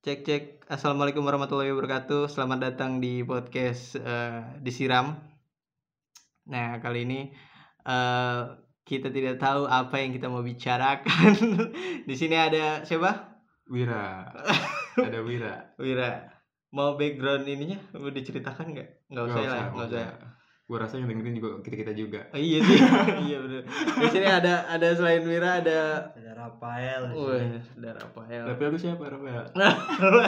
Cek cek. Assalamualaikum warahmatullahi wabarakatuh. Selamat datang di podcast eh, disiram. Nah kali ini eh, kita tidak tahu apa yang kita mau bicarakan. di sini ada siapa? Wira. Ada Wira. Wira. Mau background ininya? Mau diceritakan nggak? Nggak usah lah. Nggak usah. Gue rasa yang dengerin juga kita kita juga. Oh, iya sih. iya benar. Di sini ada ada selain Wira ada. ada Rafael di sini. Wih, ada Rafael. Rafael lu siapa Rafael?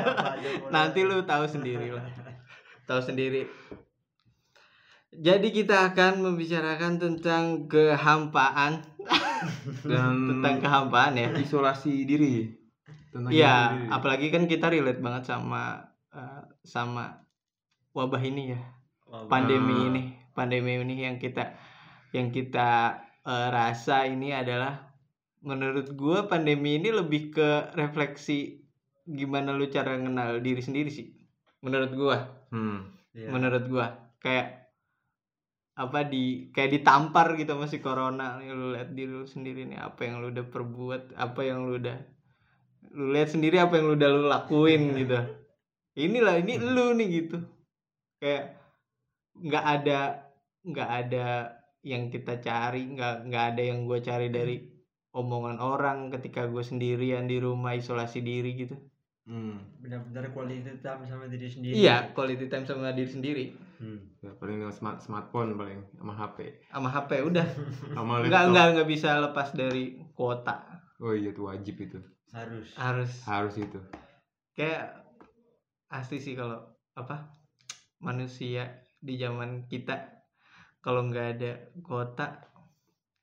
Nanti lu tahu sendiri lah. Tahu sendiri. Jadi kita akan membicarakan tentang kehampaan, Dan tentang kehampaan ya. isolasi diri. Tentang Iya, isolasi diri. apalagi kan kita relate banget sama eh, sama wabah ini ya, pandemi ini, pandemi ini yang kita yang kita eh, rasa ini adalah menurut gua pandemi ini lebih ke refleksi gimana lu cara kenal diri sendiri sih. Menurut gua. Hmm. iya. menurut gua kayak apa di kayak ditampar gitu masih corona nih lu lihat diri lu sendiri nih apa yang lu udah perbuat apa yang lu udah lu lihat sendiri apa yang lu udah lu lakuin gitu inilah ini lu nih gitu kayak nggak ada nggak ada yang kita cari nggak nggak ada yang gua cari dari omongan orang ketika gue sendirian di rumah isolasi diri gitu Hmm. benar-benar quality time sama diri sendiri iya quality time sama diri sendiri Hmm. Ya, paling dengan smart smartphone paling sama HP. sama HP udah Sama Enggak, laptop. enggak, enggak bisa lepas dari kuota. Oh iya itu wajib itu. harus Harus Harus itu. kayak asli sih kalau apa manusia di zaman kita kalau nggak ada kuota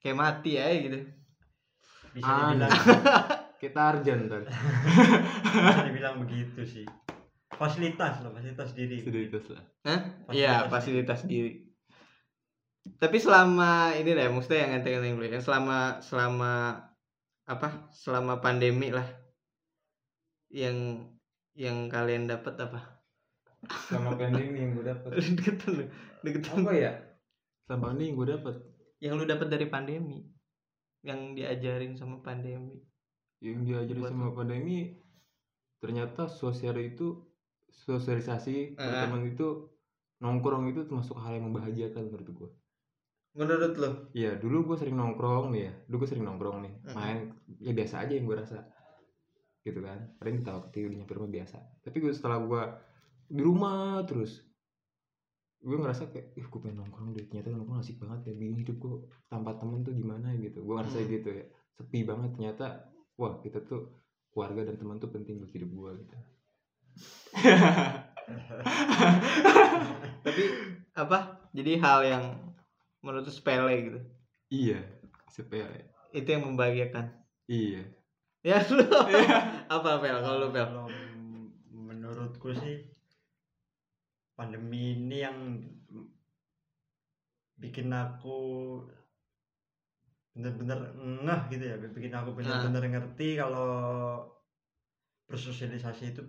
kayak mati aja gitu. bisa Ah, dibilang Kita Arjan kan. bisa dibilang begitu sih fasilitas loh fasilitas diri Sudah itu lah. Hah? Fasilitas Iya, fasilitas diri. Tapi selama ini deh, maksudnya yang enteng-enteng dulu ya. Selama selama apa? Selama pandemi lah. Yang yang kalian dapat apa? Sama pandemi yang gue dapat. Deketan lu. Deketan. Apa ya? Sama ini yang gue dapat. yang lu dapat dari pandemi yang diajarin sama pandemi Yang diajarin Buat sama pandemi ternyata sosial itu sosialisasi Eh. teman itu nongkrong itu termasuk hal yang membahagiakan menurut gue. menurut lo Iya, dulu gue sering nongkrong nih ya. Dulu gue sering nongkrong nih. Mm-mm. Main ya biasa aja yang gue rasa. Gitu kan. Paling ketawa ketiwi nyampe rumah biasa. Tapi gue setelah gue di rumah terus gue ngerasa kayak ih gue pengen nongkrong deh. Ternyata nongkrong asik banget ya bingung hidup gue tanpa temen tuh gimana ya gitu. Gue ngerasa Hmm. gitu ya sepi banget ternyata wah kita tuh keluarga dan teman tuh penting buat hidup gue gitu. Tapi apa? Jadi hal yang menurut lu sepele gitu? Iya sepele. Itu yang membahagiakan? Iya. Ya lu. Apa pel? Kalau lu pel? Menurutku sih pandemi ini yang bikin aku bener-bener ngeh gitu ya bikin aku bener-bener ngerti kalau bersosialisasi itu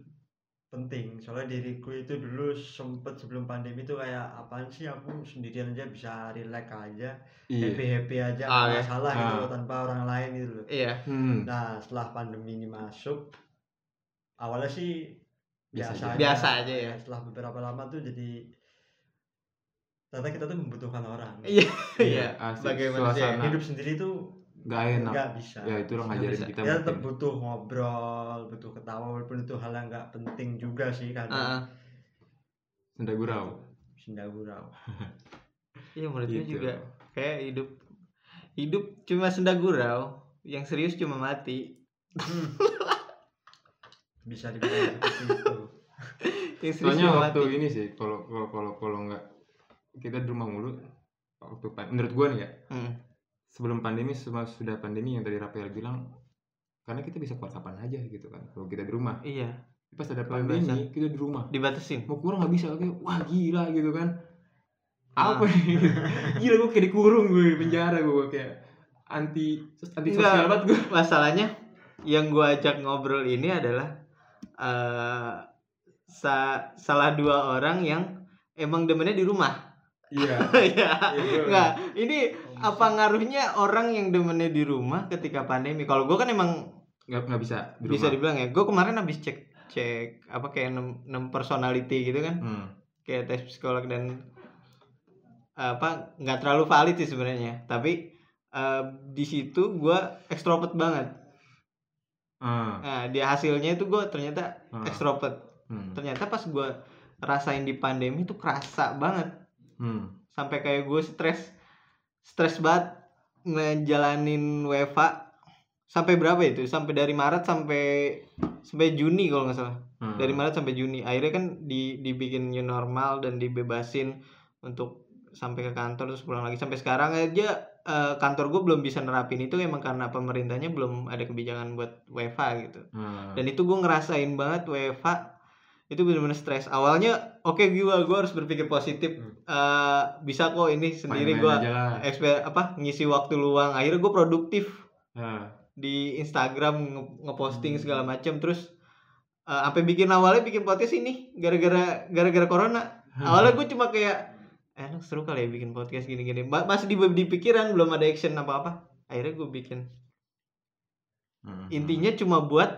penting soalnya diriku itu dulu sempet sebelum pandemi itu kayak apaan sih aku sendirian aja bisa relax aja happy iya happy aja Ah, nggak ya. masalah gitu Ah. loh tanpa orang lain gitu loh iya hmm. Nah, setelah pandemi ini masuk, awalnya sih Biasa biasa, aja. Biasa aja ya. Setelah beberapa lama tuh jadi ternyata kita tuh membutuhkan orang. iya iya manusia Suasana. Hidup sendiri tuh nggak enak nggak bisa. ya itu Nggak ngajarin kita Ya tetap butuh ngobrol, butuh ketawa walaupun itu hal yang nggak penting juga sih kadang. senda gurau Senda gurau. iya menurut gue Gitu. juga kayak hidup hidup cuma senda gurau yang serius cuma mati Bisa dibilang seperti itu. soalnya waktu ini sih kalau kalau kalau kalau nggak kita di rumah mulu waktu menurut gua nih ya Hmm. sebelum pandemi sama sudah pandemi yang tadi Rafael bilang karena kita bisa keluar kapan aja gitu kan kalau kita di rumah. Iya. Pas ada pandemi kita di rumah. Dibatasin. Mau keluar nggak bisa kayak wah gila gitu kan. Ah. apa nih gila gue kayak dikurung gue di penjara gue kayak anti anti sosial banget gue masalahnya yang gua ajak ngobrol ini adalah eh sa- salah dua orang yang emang demennya di rumah. iya ya. Iya, Enggak, ini apa ngaruhnya orang yang demennya di rumah ketika pandemi? Kalau gua kan emang nggak nggak bisa di bisa rumah. dibilang ya, gua kemarin habis cek cek apa kayak 6, 6 personality gitu kan Hmm. kayak tes psikolog dan apa nggak terlalu valid sih sebenarnya tapi eh, di situ gue ekstrovert banget Ah. nah di hasilnya itu gue ternyata Ah. ekstrovert Hmm. ternyata pas gue rasain di pandemi itu kerasa banget Hmm. sampai kayak gue stres stres banget ngejalanin WFA sampai berapa itu sampai dari Maret sampai sampai Juni kalau nggak salah Hmm. dari Maret sampai Juni akhirnya kan di dibikin new normal dan dibebasin untuk sampai ke kantor terus pulang lagi sampai sekarang aja eh, kantor gue belum bisa nerapin itu emang karena pemerintahnya belum ada kebijakan buat WFA gitu Hmm. dan itu gue ngerasain banget WFA itu bener-bener stres awalnya oke gue gue harus berpikir positif Hmm. Eh, bisa kok ini sendiri gue apa ngisi waktu luang akhirnya gue produktif Ah. di Instagram nge- ngeposting Hmm. segala macam terus eh, sampai bikin awalnya bikin podcast ini gara-gara gara-gara corona awalnya gue cuma kayak enak seru kali ya bikin podcast gini-gini Ma- masih di, di pikiran belum ada action apa-apa akhirnya gue bikin Hmm. intinya cuma buat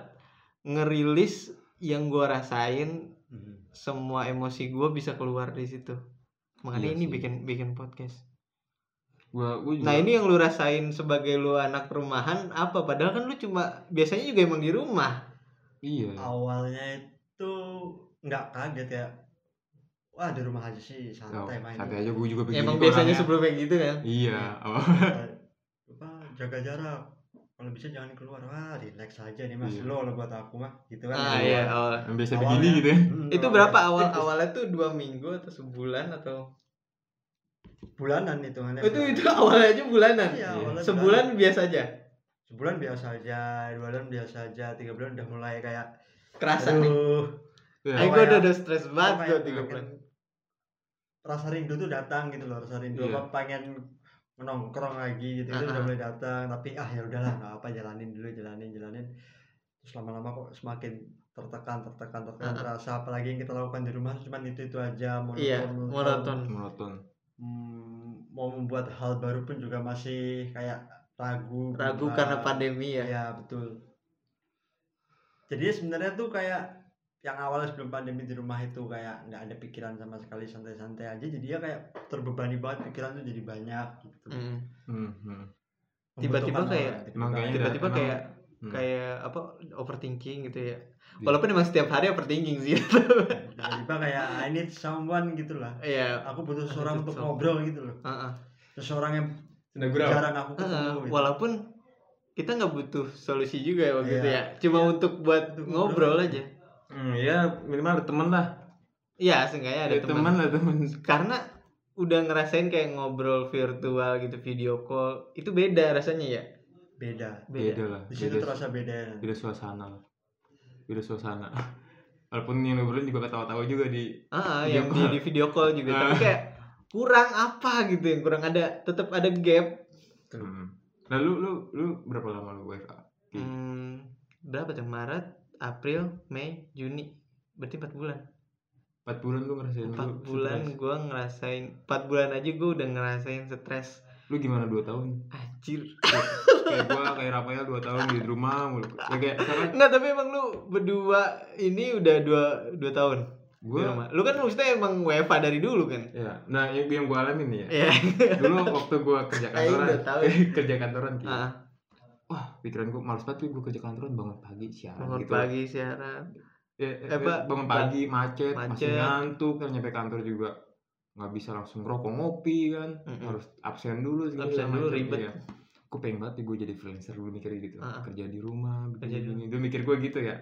ngerilis yang gue rasain Hmm. semua emosi gue bisa keluar di situ makanya Iya ini sih. bikin bikin podcast Gua, gua juga, nah ini yang lu rasain sebagai lu anak rumahan apa padahal kan lu cuma biasanya juga emang di rumah iya. awalnya itu nggak kaget ya wah di rumah aja sih Oh, santai main santai aja. Gue juga begitu. emang biasanya orangnya. sebelumnya gitu kan? Iya. Oh. apa jaga jarak. Kalau bisa jangan keluar. Wah relax aja nih mas. Iya. lo kalau buat aku mah gitu kan. Ah ya. iya. awal Yang biasa Awalnya- begini gitu ya. Hmm, itu berapa? Awal awalnya tuh dua minggu atau sebulan atau? Bulanan hitungannya itu itu awalnya aja bulanan? Iya, awalnya sebulan biasa aja? Sebulan biasa aja dua bulan biasa aja tiga bulan udah mulai kayak kerasa nih. Aduh Iya. Ayo gue udah, udah stres banget gue tiga pengen- bulan rasa rindu tuh datang gitu loh rasa rindu Iya. apa pengen nongkrong lagi gitu itu udah mulai datang tapi ah ya udahlah nggak apa jalanin dulu jalanin jalanin terus lama-lama kok semakin tertekan tertekan tertekan Ah-ah. terasa apalagi yang kita lakukan di rumah cuma itu itu aja monoton iya monoton. monoton Monoton. Hmm, mau membuat hal baru pun juga masih kayak ragu ragu buka. karena pandemi ya Iya betul. Jadi sebenarnya tuh kayak yang awalnya sebelum pandemi di rumah itu kayak nggak ada pikiran sama sekali santai-santai aja jadi ya kayak terbebani banget pikiran tuh jadi banyak gitu. Mm. Hmm, hmm. Tiba-tiba kayak- tiba-tiba kayak Hmm. kayak apa overthinking gitu ya Iya. walaupun emang setiap hari overthinking sih tiba-tiba kayak I need someone gitu lah. iya Aku butuh seorang untuk someone. ngobrol gitu loh. Heeh. Seseorang yang Snagurau. jarang aku ketemu. Heeh, gitu. walaupun kita nggak butuh solusi juga ya waktu Iya. itu ya cuma Iya. untuk buat Untuk ngobrol ngobrol. aja Hmm, ya minimal ada temen lah. iya seenggaknya ada Ada teman teman lah temen. karena udah ngerasain kayak ngobrol virtual gitu video call itu beda rasanya ya beda. beda, Beda lah. Di situ Beda, terasa beda. beda suasana lah. Beda suasana. Walaupun yang ngobrolin juga ketawa-tawa juga di ah Video yang di, call. di video call juga tapi Ah. kayak kurang apa gitu yang kurang ada tetap ada gap Hmm. Nah lu lu berapa lama lu WFA? Hmm, berapa tuh Maret April Mei Juni berarti empat bulan 4 bulan lu ngerasain empat lu bulan gue ngerasain empat bulan aja gue udah ngerasain stres Lu gimana 2 tahun? anjir kayak gua kayak Rafael 2 tahun di rumah mulu. Ya kayak misalkan Enggak tapi emang lu berdua ini udah dua dua tahun di gua. Lu kan maksudnya emang WFA dari dulu kan? ya nah yang, yang gua alamin nih ya. Iya. Dulu waktu gua kerja Aing kantoran. kerja kantoran Ki. Ah, Wah, pikiran gua males banget gua kerja kantoran bangun pagi siaran bangun gitu. pagi siaran. Ya, Eh, Pak, bangun pagi macet, macet. masih ngantuk kan nyampe kantor juga nggak bisa langsung ngerokok ngopi kan Mm-mm. harus absen dulu segala Absen dulu, ribet. Iya. Gue pengen banget gue jadi freelancer dulu mikirnya gitu Ah. kerja di rumah Kerja di gini. Dulu mikir gue gitu ya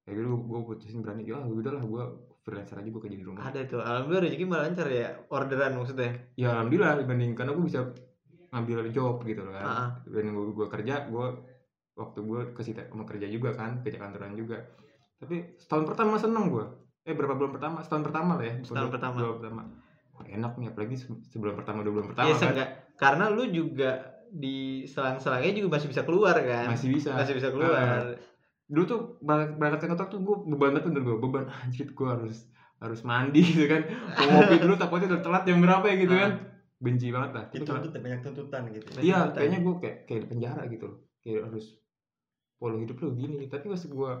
kayak gitu gue putusin berani ya udah lah gue freelancer aja gue kerja di rumah Ada tuh. Alhamdulillah rezeki malah lancar ya. Orderan maksudnya. ya alhamdulillah dibanding karena gue bisa ngambil job gitu loh kan. Ah, ah. dibanding gue, gue kerja gue waktu gue ke situ mau kerja juga kan kerja kantoran juga. Tapi setahun pertama seneng gue eh berapa bulan pertama? Setahun pertama lah ya. Setahun dua- pertama. dua pertama. Wah, enak nih apalagi se- sebulan pertama dua bulan pertama Iya kan. karena lu juga di selang-selangnya juga masih bisa keluar kan? masih bisa. Masih bisa keluar. dulu tuh berangkat ke kantor tuh gue beban banget gue beban. Anjir gue harus harus mandi gitu kan. Mau ngopi dulu takutnya udah telat jam berapa ya gitu Ah. kan benci banget lah. Kalau- dituntut banyak tuntutan gitu Banyak iya tuntutan. kayaknya gue kayak kayak di penjara gitu loh. Kayak harus pola hidup lu gini. Tapi pas gue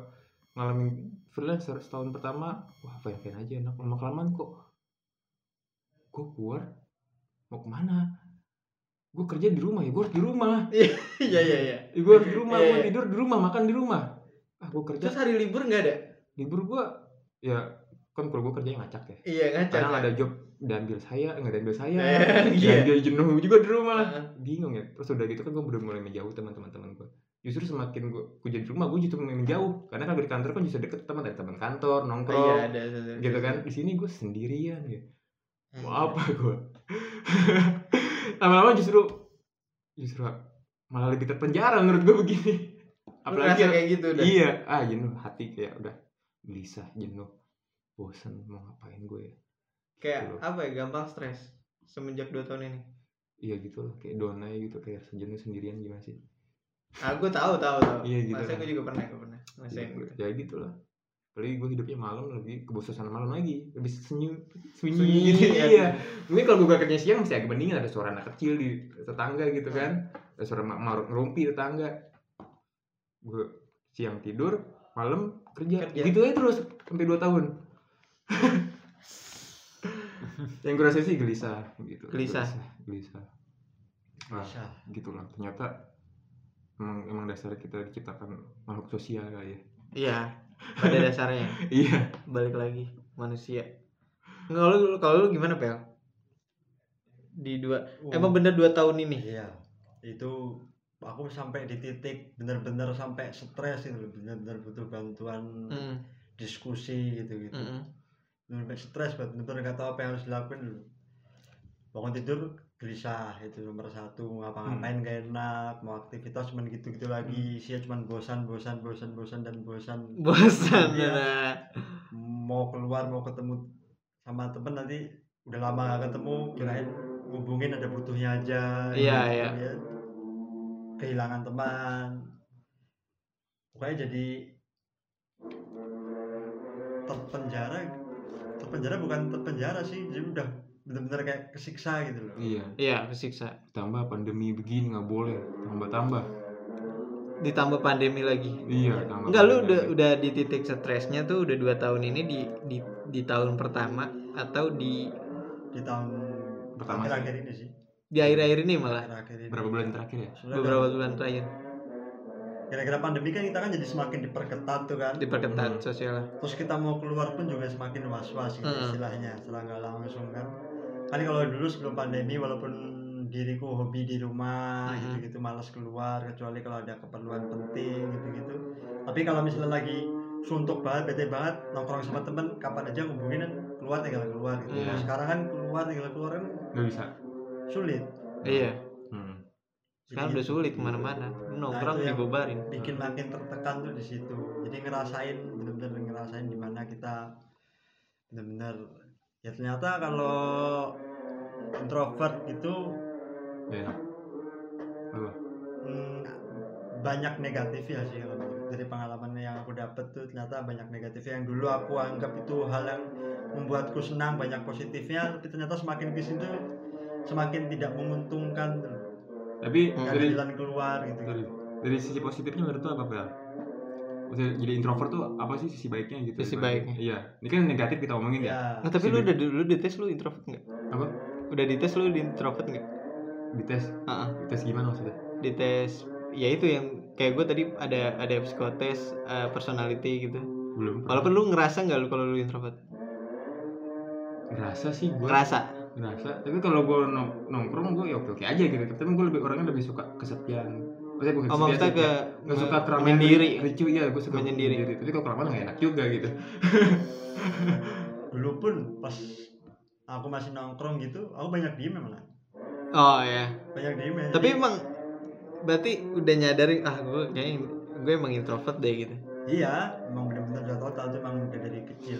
ngalamin freelancer setahun pertama wah fine fine aja enak. Lama kelamaan kok. Gue keluar mau ke mana? Gue kerja di rumah ya gue harus di rumah. Iya iya iya ya, gue harus di rumah Iya, gue iya. tidur di rumah makan di rumah. Ah gue kerja. Terus hari libur nggak ada? Libur gue ya kan kalau gue kerjanya ngacak ya. Iya ngacak kadang ada job diambil saya nggak diambil saya. Eh, dan iya. dia jenuh juga di rumah Heeh. bingung ya. Terus udah gitu kan gue udah mulai menjauh teman-teman teman gue justru semakin gue gue jadi di rumah gue justru mulai menjauh. Karena kalau di kantor kan justru deket teman dari teman kantor nongkrong. Iya ada ada- gitu kan. Di sini gue sendirian ya. Mau apa gue lama-lama justru justru malah lebih terpenjara menurut gue begini. Ngerasa kayak gitu udah? Iya. Ah jenuh. Hati kayak udah gelisah jenuh bosan mau ngapain gue ya kayak Gitu loh. apa ya gampang stres semenjak dua tahun ini? Iya gitu loh kayak down aja gitu kayak sejenuh sendirian gimana sih? Ah gue tahu tahu tahu. Iya, gitu masa kan. gue juga pernah gue pernah ngerasain gitu ya gitu lah apalagi gue hidupnya malam lebih kebosanan malam lagi lebih senyum Sunyi, sunyi gitu iya. iya. Mungkin kalau gue kerja siang masih agak mendingan ada suara anak kecil di tetangga gitu kan. Ada suara mak mak ngerumpi tetangga. Gue siang tidur malam kerja, Kerja. gitu aja terus sampai 2 tahun yang gue rasain sih gelisah gitu. Gelisah. gelisah. Nah, Bisa. gitulah. Ternyata emang emang dasar kita diciptakan makhluk sosial kali ya. Iya pada dasarnya. Iya. Balik lagi manusia. Nggak lu kalau lu gimana pel? Di dua Oh. emang bener dua tahun ini? Iya, itu aku sampai di titik bener-bener sampai stres itu bener-bener butuh bantuan Mm, diskusi gitu gitu. mm, mm. Bener-bener stres, banget, bener-bener nggak tahu apa yang harus dilakuin dulu. Bangun tidur gelisah. Itu nomor satu. Ngapa-ngapain gak enak. Mau aktivitas cuman gitu-gitu lagi. Sih cuman bosan bosan bosan bosan dan bosan. Bosan nah. mau keluar mau ketemu sama temen nanti udah lama gak ketemu kirain ngubungin ada butuhnya aja. Iya, gitu, iya. ya. kehilangan teman. Pokoknya jadi terpenjara terpenjara bukan terpenjara sih jadi udah bener-bener kayak kesiksa gitu loh. Iya. Iya kesiksa. Tambah pandemi begini nggak boleh tambah tambah ditambah pandemi lagi. Iya tambah enggak lu udah udah di titik stresnya tuh udah dua tahun ini di di di tahun pertama atau di di tahun Pertama akhir-akhir ini sih. Di akhir-akhir ini malah. Akhir-akhir ini. Berapa bulan terakhir ya? Soalnya beberapa bulan terakhir kira-kira pandemi kan kita kan jadi semakin diperketat tuh kan diperketat Hmm. sosial terus kita mau keluar pun juga semakin was-was gitu Mm-mm. istilahnya setelah nggak langsung kan kan kalau dulu sebelum pandemi walaupun diriku hobi di rumah Mm-mm. gitu-gitu malas keluar kecuali kalau ada keperluan penting gitu-gitu tapi kalau misalnya lagi suntuk banget bete banget nongkrong sama temen kapan aja ngubungin keluar tinggal keluar gitu Iya. Kalau sekarang kan keluar tinggal keluar kan nggak bisa sulit iya hmm. Sekarang Jadi udah sulit ke mana-mana. Lu nongkrong Nah, dibubarin. bikin makin tertekan tuh di situ. Jadi ngerasain bener-bener ngerasain di mana kita bener-bener ya ternyata kalau introvert itu ya apa? Hmm, banyak negatifnya sih kalau menurut- dari pengalaman yang aku dapet tuh ternyata banyak negatifnya yang dulu aku anggap itu hal yang membuatku senang banyak positifnya tapi ternyata semakin ke sini tuh semakin tidak menguntungkan tuh tapi Hmm. ada dari jalan keluar gitu dari, dari sisi positifnya menurut tuh apa? Maksudnya jadi introvert tuh apa sih sisi baiknya gitu Sisi baiknya. iya. Ini kan negatif kita omongin ya, ya nah, tapi Si lu udah lu di tes lu introvert nggak? Apa? Udah di tes lu di introvert nggak? Di tes Heeh. di tes gimana maksudnya? Di tes ya itu yang kayak gue tadi ada ada psikotes eh, personality gitu. Belum walaupun lu ngerasa nggak lu kalau lu introvert? Ngerasa sih gue ngerasa ngerasa. Tapi kalau gue nong nongkrong gue ya oke oke aja gitu. Tapi gue lebih orangnya lebih suka kesepian. Maksudnya bukan oh kesepian maksudnya sih, ke Gak suka keramaian menyendiri. ricu iya gue suka Menyendiri. tapi kalau kelamaan gak enak juga gitu. Dulu pun pas aku masih nongkrong gitu aku banyak diem malah oh ya banyak diem ya. Tapi Jadi- emang berarti udah nyadari ah gue kayaknya gue emang introvert deh gitu. Iya emang bener-bener udah total tuh emang udah dari kecil.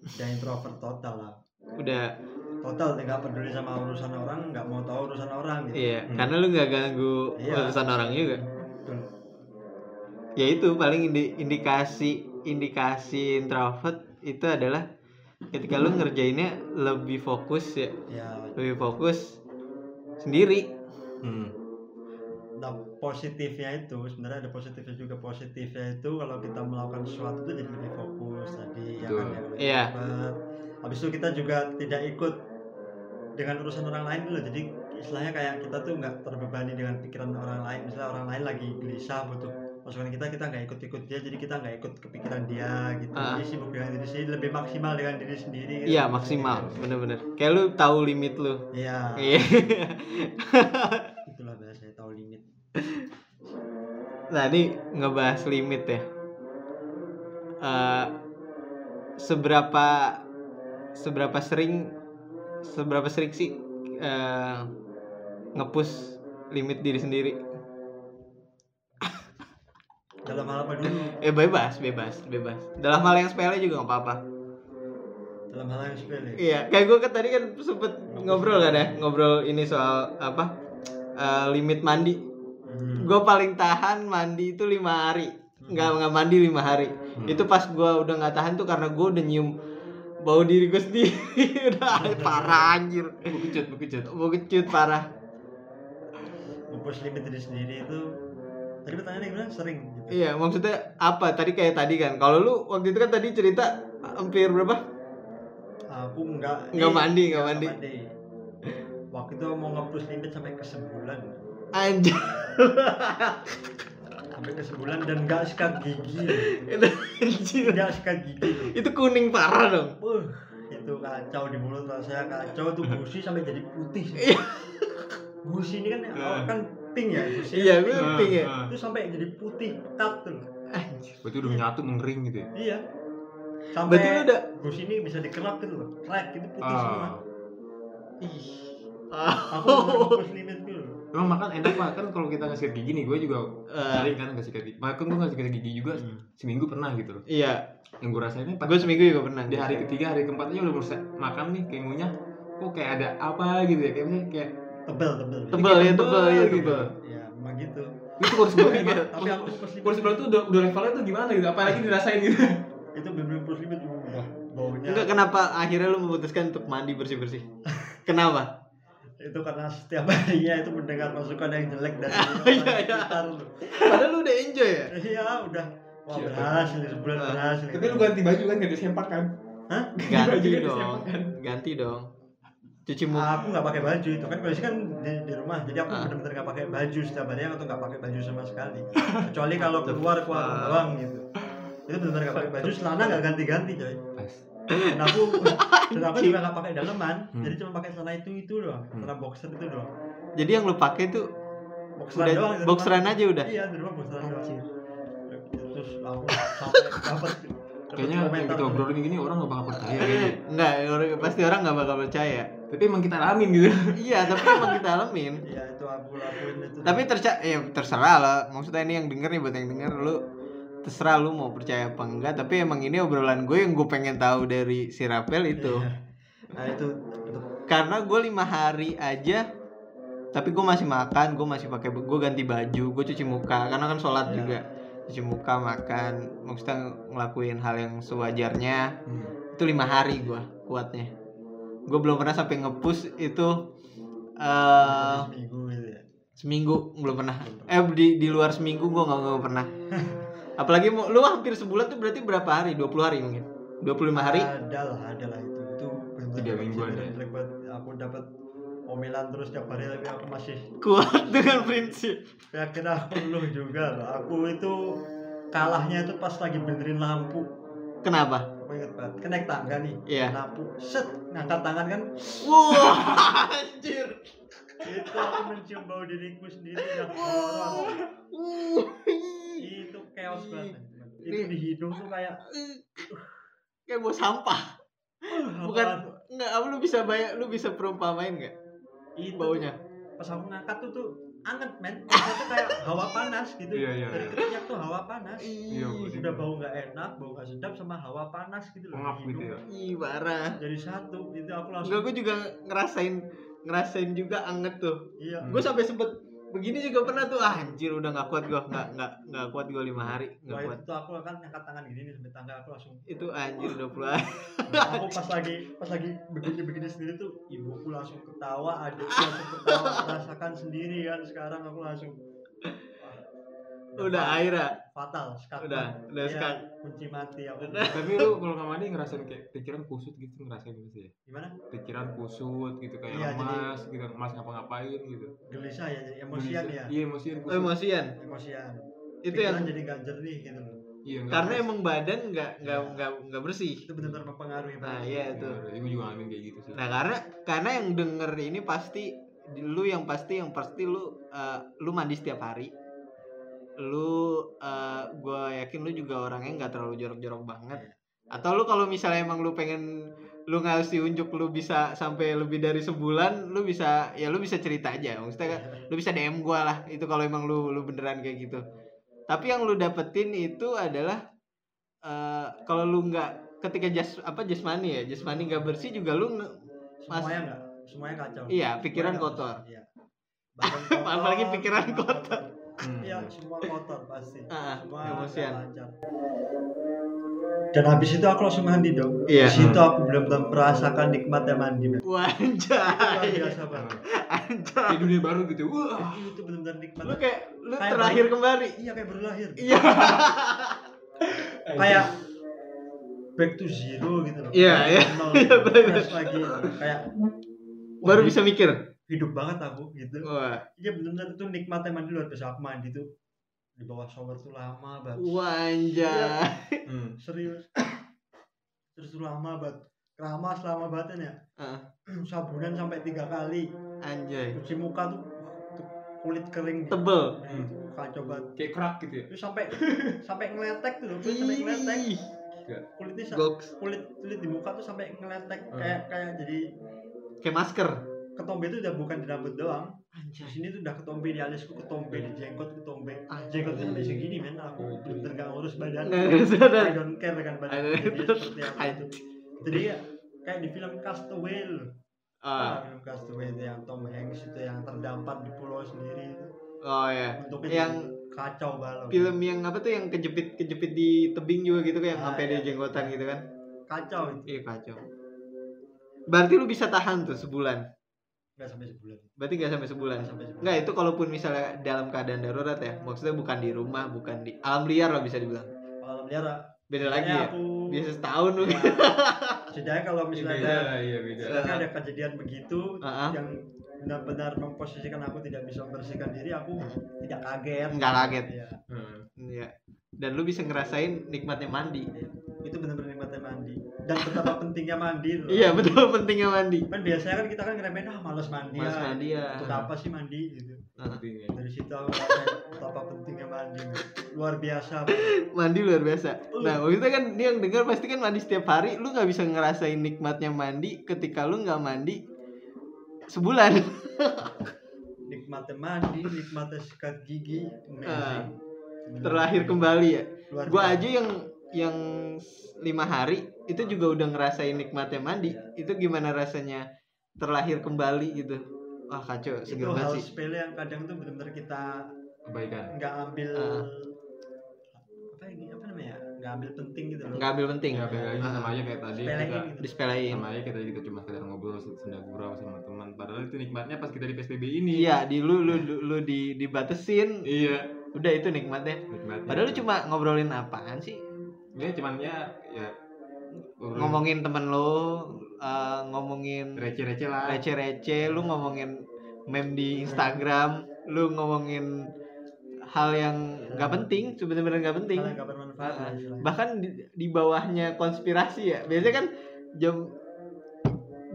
Udah introvert total lah. Udah total nggak peduli sama urusan orang nggak mau tahu urusan orang gitu iya Hmm. karena lu nggak ganggu Iya. urusan orang juga Betul. ya itu paling indi- indikasi indikasi introvert itu adalah ketika lu ngerjainnya lebih fokus ya ya lebih fokus sendiri hmm. nah positifnya itu sebenarnya ada positifnya juga positifnya itu kalau kita melakukan sesuatu itu jadi lebih fokus tadi ya Betul. kan ya Iya. habis itu kita juga tidak ikut dengan urusan orang lain dulu jadi istilahnya kayak kita tuh nggak terbebani dengan pikiran orang lain misalnya orang lain lagi gelisah butuh masukan kita kita nggak ikut-ikut dia jadi kita nggak ikut kepikiran dia gitu Ah. jadi sibuk dengan diri sendiri lebih maksimal dengan diri sendiri gitu. Iya maksimal, bener-bener. Kayak lu tahu limit lu. iya Iya. itulah bahasa tahu limit ini ngebahas limit ya. Eh, seberapa seberapa sering seberapa sering sih eh, ngepush limit diri sendiri? dalam hal apa dulu Eh bebas, bebas, bebas. Dalam hal yang sepele juga nggak apa-apa. dalam hal yang sepele Iya, kayak gue kan tadi kan sempet ngobrol kan ya, ngobrol ini soal apa eh, limit mandi. Hmm. Gue paling tahan mandi itu lima hari, nggak nggak mandi lima hari. Hmm. Itu pas gue udah nggak tahan tuh karena gue udah nyium bau diri gue sendiri, udah parah anjir, bekecut. mau kecut parah. Nge-push limit diri sendiri itu tadi pertanyaannya gimana sering gitu. Iya, maksudnya apa? Tadi kayak tadi kan, kalau lu waktu itu kan tadi cerita hampir berapa? aku enggak Nggak nih, mandi, nggak mandi. waktu itu mau nge-push limit sampai ke sebulan Anjir, sampai sebulan dan enggak sikat gigi itu anjir. enggak sikat gigi Itu kuning parah dong. Wuh, itu kacau di mulut rasanya kacau tuh gusi sampai jadi putih Iya. gusi ini kan kan pink ya gusi Iya, gue Ah, pink ya. ah. itu sampai jadi putih pekat tuh Anjir. Berarti udah menyatu mengering gitu ya. iya sampai Berarti udah gusi ini bisa dikerap gitu loh crack itu putih semua Ah. ih. aku nge-push limit Emang makan enak pak kan kalau kita nggak sikat gigi nih, gue juga Eh. sering kan nggak sikat gigi. Bahkan gue nggak sikat gigi juga seminggu pernah gitu loh. Iya, Yang gue rasainnya pas gue seminggu juga pernah. di hari ketiga, hari keempat aja udah mulai makan nih kayak ngunyah. Kok kayak ada apa gitu ya? Kayak misalnya kayak tebel tebel Tebel ya, tebel ya, gitu. tebel. ya memang gitu itu kurus banget tapi aku Kurus banget tuh udah, udah levelnya tuh gimana gitu? Apalagi dirasain gitu. itu bener-bener push limit wah baunya Enggak kenapa akhirnya lu memutuskan untuk mandi bersih-bersih? Kenapa? Itu karena setiap harinya itu mendengar masukan yang jelek dari Iya, iya. sekitar lu Padahal lu udah enjoy ya? iya udah wah Siapa? berhasil sebulan Ah. berhasil Tapi lu ganti baju kan ganti sempak kan? Hah? Ganti Baju kan dong. disempakan. Ganti dong. Cuci muka. aku nggak pakai baju itu kan biasanya kan di, di rumah jadi aku Ah. bener-bener nggak pakai baju setiap hari atau nggak pakai baju sama sekali kecuali kalau keluar keluar doang gitu itu bener-bener nggak pakai baju celana nggak ganti-ganti coy. Dan aku dan aku juga nggak pakai daleman Hmm. jadi cuma pakai celana itu itu doang celana boxer itu doang Jadi yang lu pakai tuh boxeran udah doang boxeran aja udah. iya di rumah boxeran doang terus aku sampai dapat Kayaknya yang kita obrolin gini orang gak bakal percaya kayaknya. Enggak, orang- pasti orang nggak bakal percaya. Tapi emang kita alamin gitu. Iya, tapi emang kita alamin. iya itu aku lakuin itu Tapi terca ya terserah lah. Maksudnya ini yang denger nih buat yang denger lu terserah lu mau percaya apa enggak tapi emang ini obrolan gue yang gue pengen tahu dari si Rapel itu. Iya. nah itu itu. Karena gue lima hari aja tapi gue masih makan gue masih pakai gue ganti baju gue cuci muka karena kan sholat Iya. juga. Cuci muka makan maksudnya ngelakuin hal yang sewajarnya. Hmm. itu lima hari gue kuatnya. Gue belum pernah sampai ngepush itu eh seminggu gitu ya? belum pernah. Eh di di luar seminggu gue nggak pernah apalagi mau lu hampir sebulan tuh berarti berapa hari? 20 hari mungkin? 25 hari? Ada lah ada lah itu. Itu Tiga mingguan ya. aku dapat omelan terus tiap hari tapi aku masih kuat dengan prinsip. Yakin aku lu juga loh aku itu kalahnya itu pas lagi benerin lampu. Kenapa? Aku inget banget kan naik tangga nih. Iya. lampu set ngangkat tangan kan. Wah anjir. Itu aku mencium bau diriku sendiri. Yang horor itu chaos banget itu di hidung tuh kayak kayak mau sampah Bukan. apa lu bisa bayar, lu bisa perumpamain nggak itu baunya? pas aku ngangkat tuh tuh anget men tuh kayak hawa panas gitu Iya, iya, dari iya. keringat tuh hawa panas Iya, udah bau nggak enak bau nggak sedap sama hawa panas gitu loh Pengap di gitu hidung. ya. ih parah. jadi satu itu aku langsung Enggak, gue juga ngerasain ngerasain juga anget tuh. iya. Gue sampai sempet begini juga pernah tuh ah, anjir udah nggak kuat gue nggak nggak nggak kuat gue lima hari nggak kuat. itu aku kan ngangkat tangan gini nih sampai tangga aku langsung. Itu anjir udah puluh hari aku pas lagi pas lagi begini begini sendiri tuh ibuku langsung ketawa adikku langsung ketawa rasakan sendiri kan sekarang aku langsung Udah akhirnya. fatal skak Udah, udah Iya, skak. kunci mati aku Udah. Tapi lu kalau nggak mandi ngerasain kayak pikiran kusut gitu ngerasain gitu ya. gimana Pikiran kusut gitu kayak Iya, jadi- lemas gitu, lemas ngapa-ngapain gitu. gelisah ya jadi emosian ya Iya, emosian Oh, kusut. emosian. emosian Itu Pikiran yang jadi nggak jernih gitu loh Iya, nggak karena emang badan nggak nggak Iya. nggak nggak bersih. itu benar-benar mempengaruhi Nah, banget iya itu. Iya, gue juga ngalamin kayak gitu sih. Nah, karena karena yang denger ini pasti lu yang pasti yang pasti lu eh, lu mandi setiap hari. Lu eh, gua yakin lu juga orangnya nggak terlalu jorok-jorok banget. Atau lu kalau misalnya emang lu pengen lu ngasih unjuk lu bisa sampai lebih dari sebulan, lu bisa ya lu bisa cerita aja. Maksudnya kan, lu bisa DM gua lah itu kalau emang lu lu beneran kayak gitu. Tapi yang lu dapetin itu adalah eh, kalau lu nggak ketika jas apa jasmani ya, jasmani nggak bersih juga lu nge- semuanya enggak semuanya kacau Iya, pikiran Semuanya kotor. nggak iya. Badan Apalagi pikiran kotor. Hmm. iya semua kotor pasti Ah, semua emosian. lancar. dan habis itu aku langsung mandi dong Iya. di situ aku benar-benar merasakan nikmatnya mandi anjay. biasa banget Anjay. Kayak dunia baru gitu. Wah. itu benar-benar nikmat Lu kayak lu Kayak terakhir baru- kembali. iya kayak baru lahir Iya. kayak back to zero gitu loh Iya, iya. nol, Iya, lagi kayak Baru bisa mikir. Hidup banget aku gitu Wah, iya benar-benar itu nikmatnya mandi luar biasa aku mandi tuh di bawah shower tuh lama banget wah anjay. Hmm. serius terus tuh lama banget lama selama banget ya Ah, sabunan sampai tiga kali anjay. cuci muka tuh, kulit kering gitu. Tebel. Hmm. kacau banget Kayak kerak gitu ya. terus sampai sampai ngeletek tuh kulit sampai ngeletek kulitnya kulit kulit di muka tuh sampai ngeletek Hmm. kayak kayak jadi Kayak masker. Ketombe itu udah bukan di rambut doang di Anjay. sini tuh udah ketombe di alisku ketombe di jenggot ketombe jenggot itu sampai segini men aku Oh, bener gak ngurus badan. I don't care dengan badan jadi seperti apa itu jadi ya kayak di film Castaway loh Ah, film Castaway itu yang Tom Hanks itu yang terdampar di pulau sendiri itu oh ya. bentuknya Yang kacau balau film yang apa tuh yang kejepit kejepit di tebing juga gitu kayak Ah, sampai iya. dia jenggotan gitu kan. kacau itu Iya kacau. Berarti lu bisa tahan tuh sebulan. Nggak sampai sebulan Berarti nggak sampai sebulan. nggak sampai sebulan Enggak itu kalaupun misalnya dalam keadaan darurat ya, maksudnya bukan di rumah, bukan di alam liar lah bisa dibilang. kalau melihara Beda lagi ya. aku Biasa setahun lu. ya, setidaknya kalau misalnya Beda, ada iya beda. misalnya ada kejadian begitu Ah, ah. yang benar-benar memposisikan aku tidak bisa membersihkan diri aku tidak kaget Nggak kaget. Iya. Hmm. Iya. Dan lu bisa ngerasain nikmatnya mandi. itu benar-benar nikmatnya mandi dan betapa pentingnya mandi loh. Iya betul pentingnya mandi. kan biasanya kan kita kan ngeremehin ah males mandi Mas ah. mandi ya. untuk apa sih mandi gitu Pentingnya. dari situ aku ngerasain betapa pentingnya mandi luar biasa Mandi luar biasa. Nah maksudnya kan dia yang dengar pasti kan mandi setiap hari. Lu nggak bisa ngerasain nikmatnya mandi ketika lu nggak mandi sebulan. nikmatnya mandi nikmatnya sikat gigi amazing Terlahir kembali ya. Biasa. aja yang yang lima hari itu juga udah ngerasain nikmatnya mandi. Itu gimana rasanya terlahir kembali gitu. Wah kacau, itu seger hal banget sih. sepele yang kadang tuh benar-benar kita Kebaikan. nggak ambil Ah. apa ini apa namanya nggak ambil penting gitu loh Nggak ambil penting. Ya beda lagi Ah, sama aja kayak tadi kita gitu Disepelein. sama aja kayak tadi kita cuma sekedar ngobrol senda gurau sama teman padahal itu nikmatnya pas kita di PSBB ini Iya, di lu lu lu, lu di dibatesin, iya udah itu nikmatnya. nikmatnya Padahal lu cuma ngobrolin apaan sih? ya cuman ya ya Ngomongin temen lu, eh, ngomongin receh-receh lah receh-receh, lu ngomongin meme di Instagram, lu ngomongin hal yang nggak penting, sebenarnya nggak penting. hal yang nggak bermanfaat lah istilahnya. Bahkan di, di bawahnya konspirasi ya. Biasanya kan jam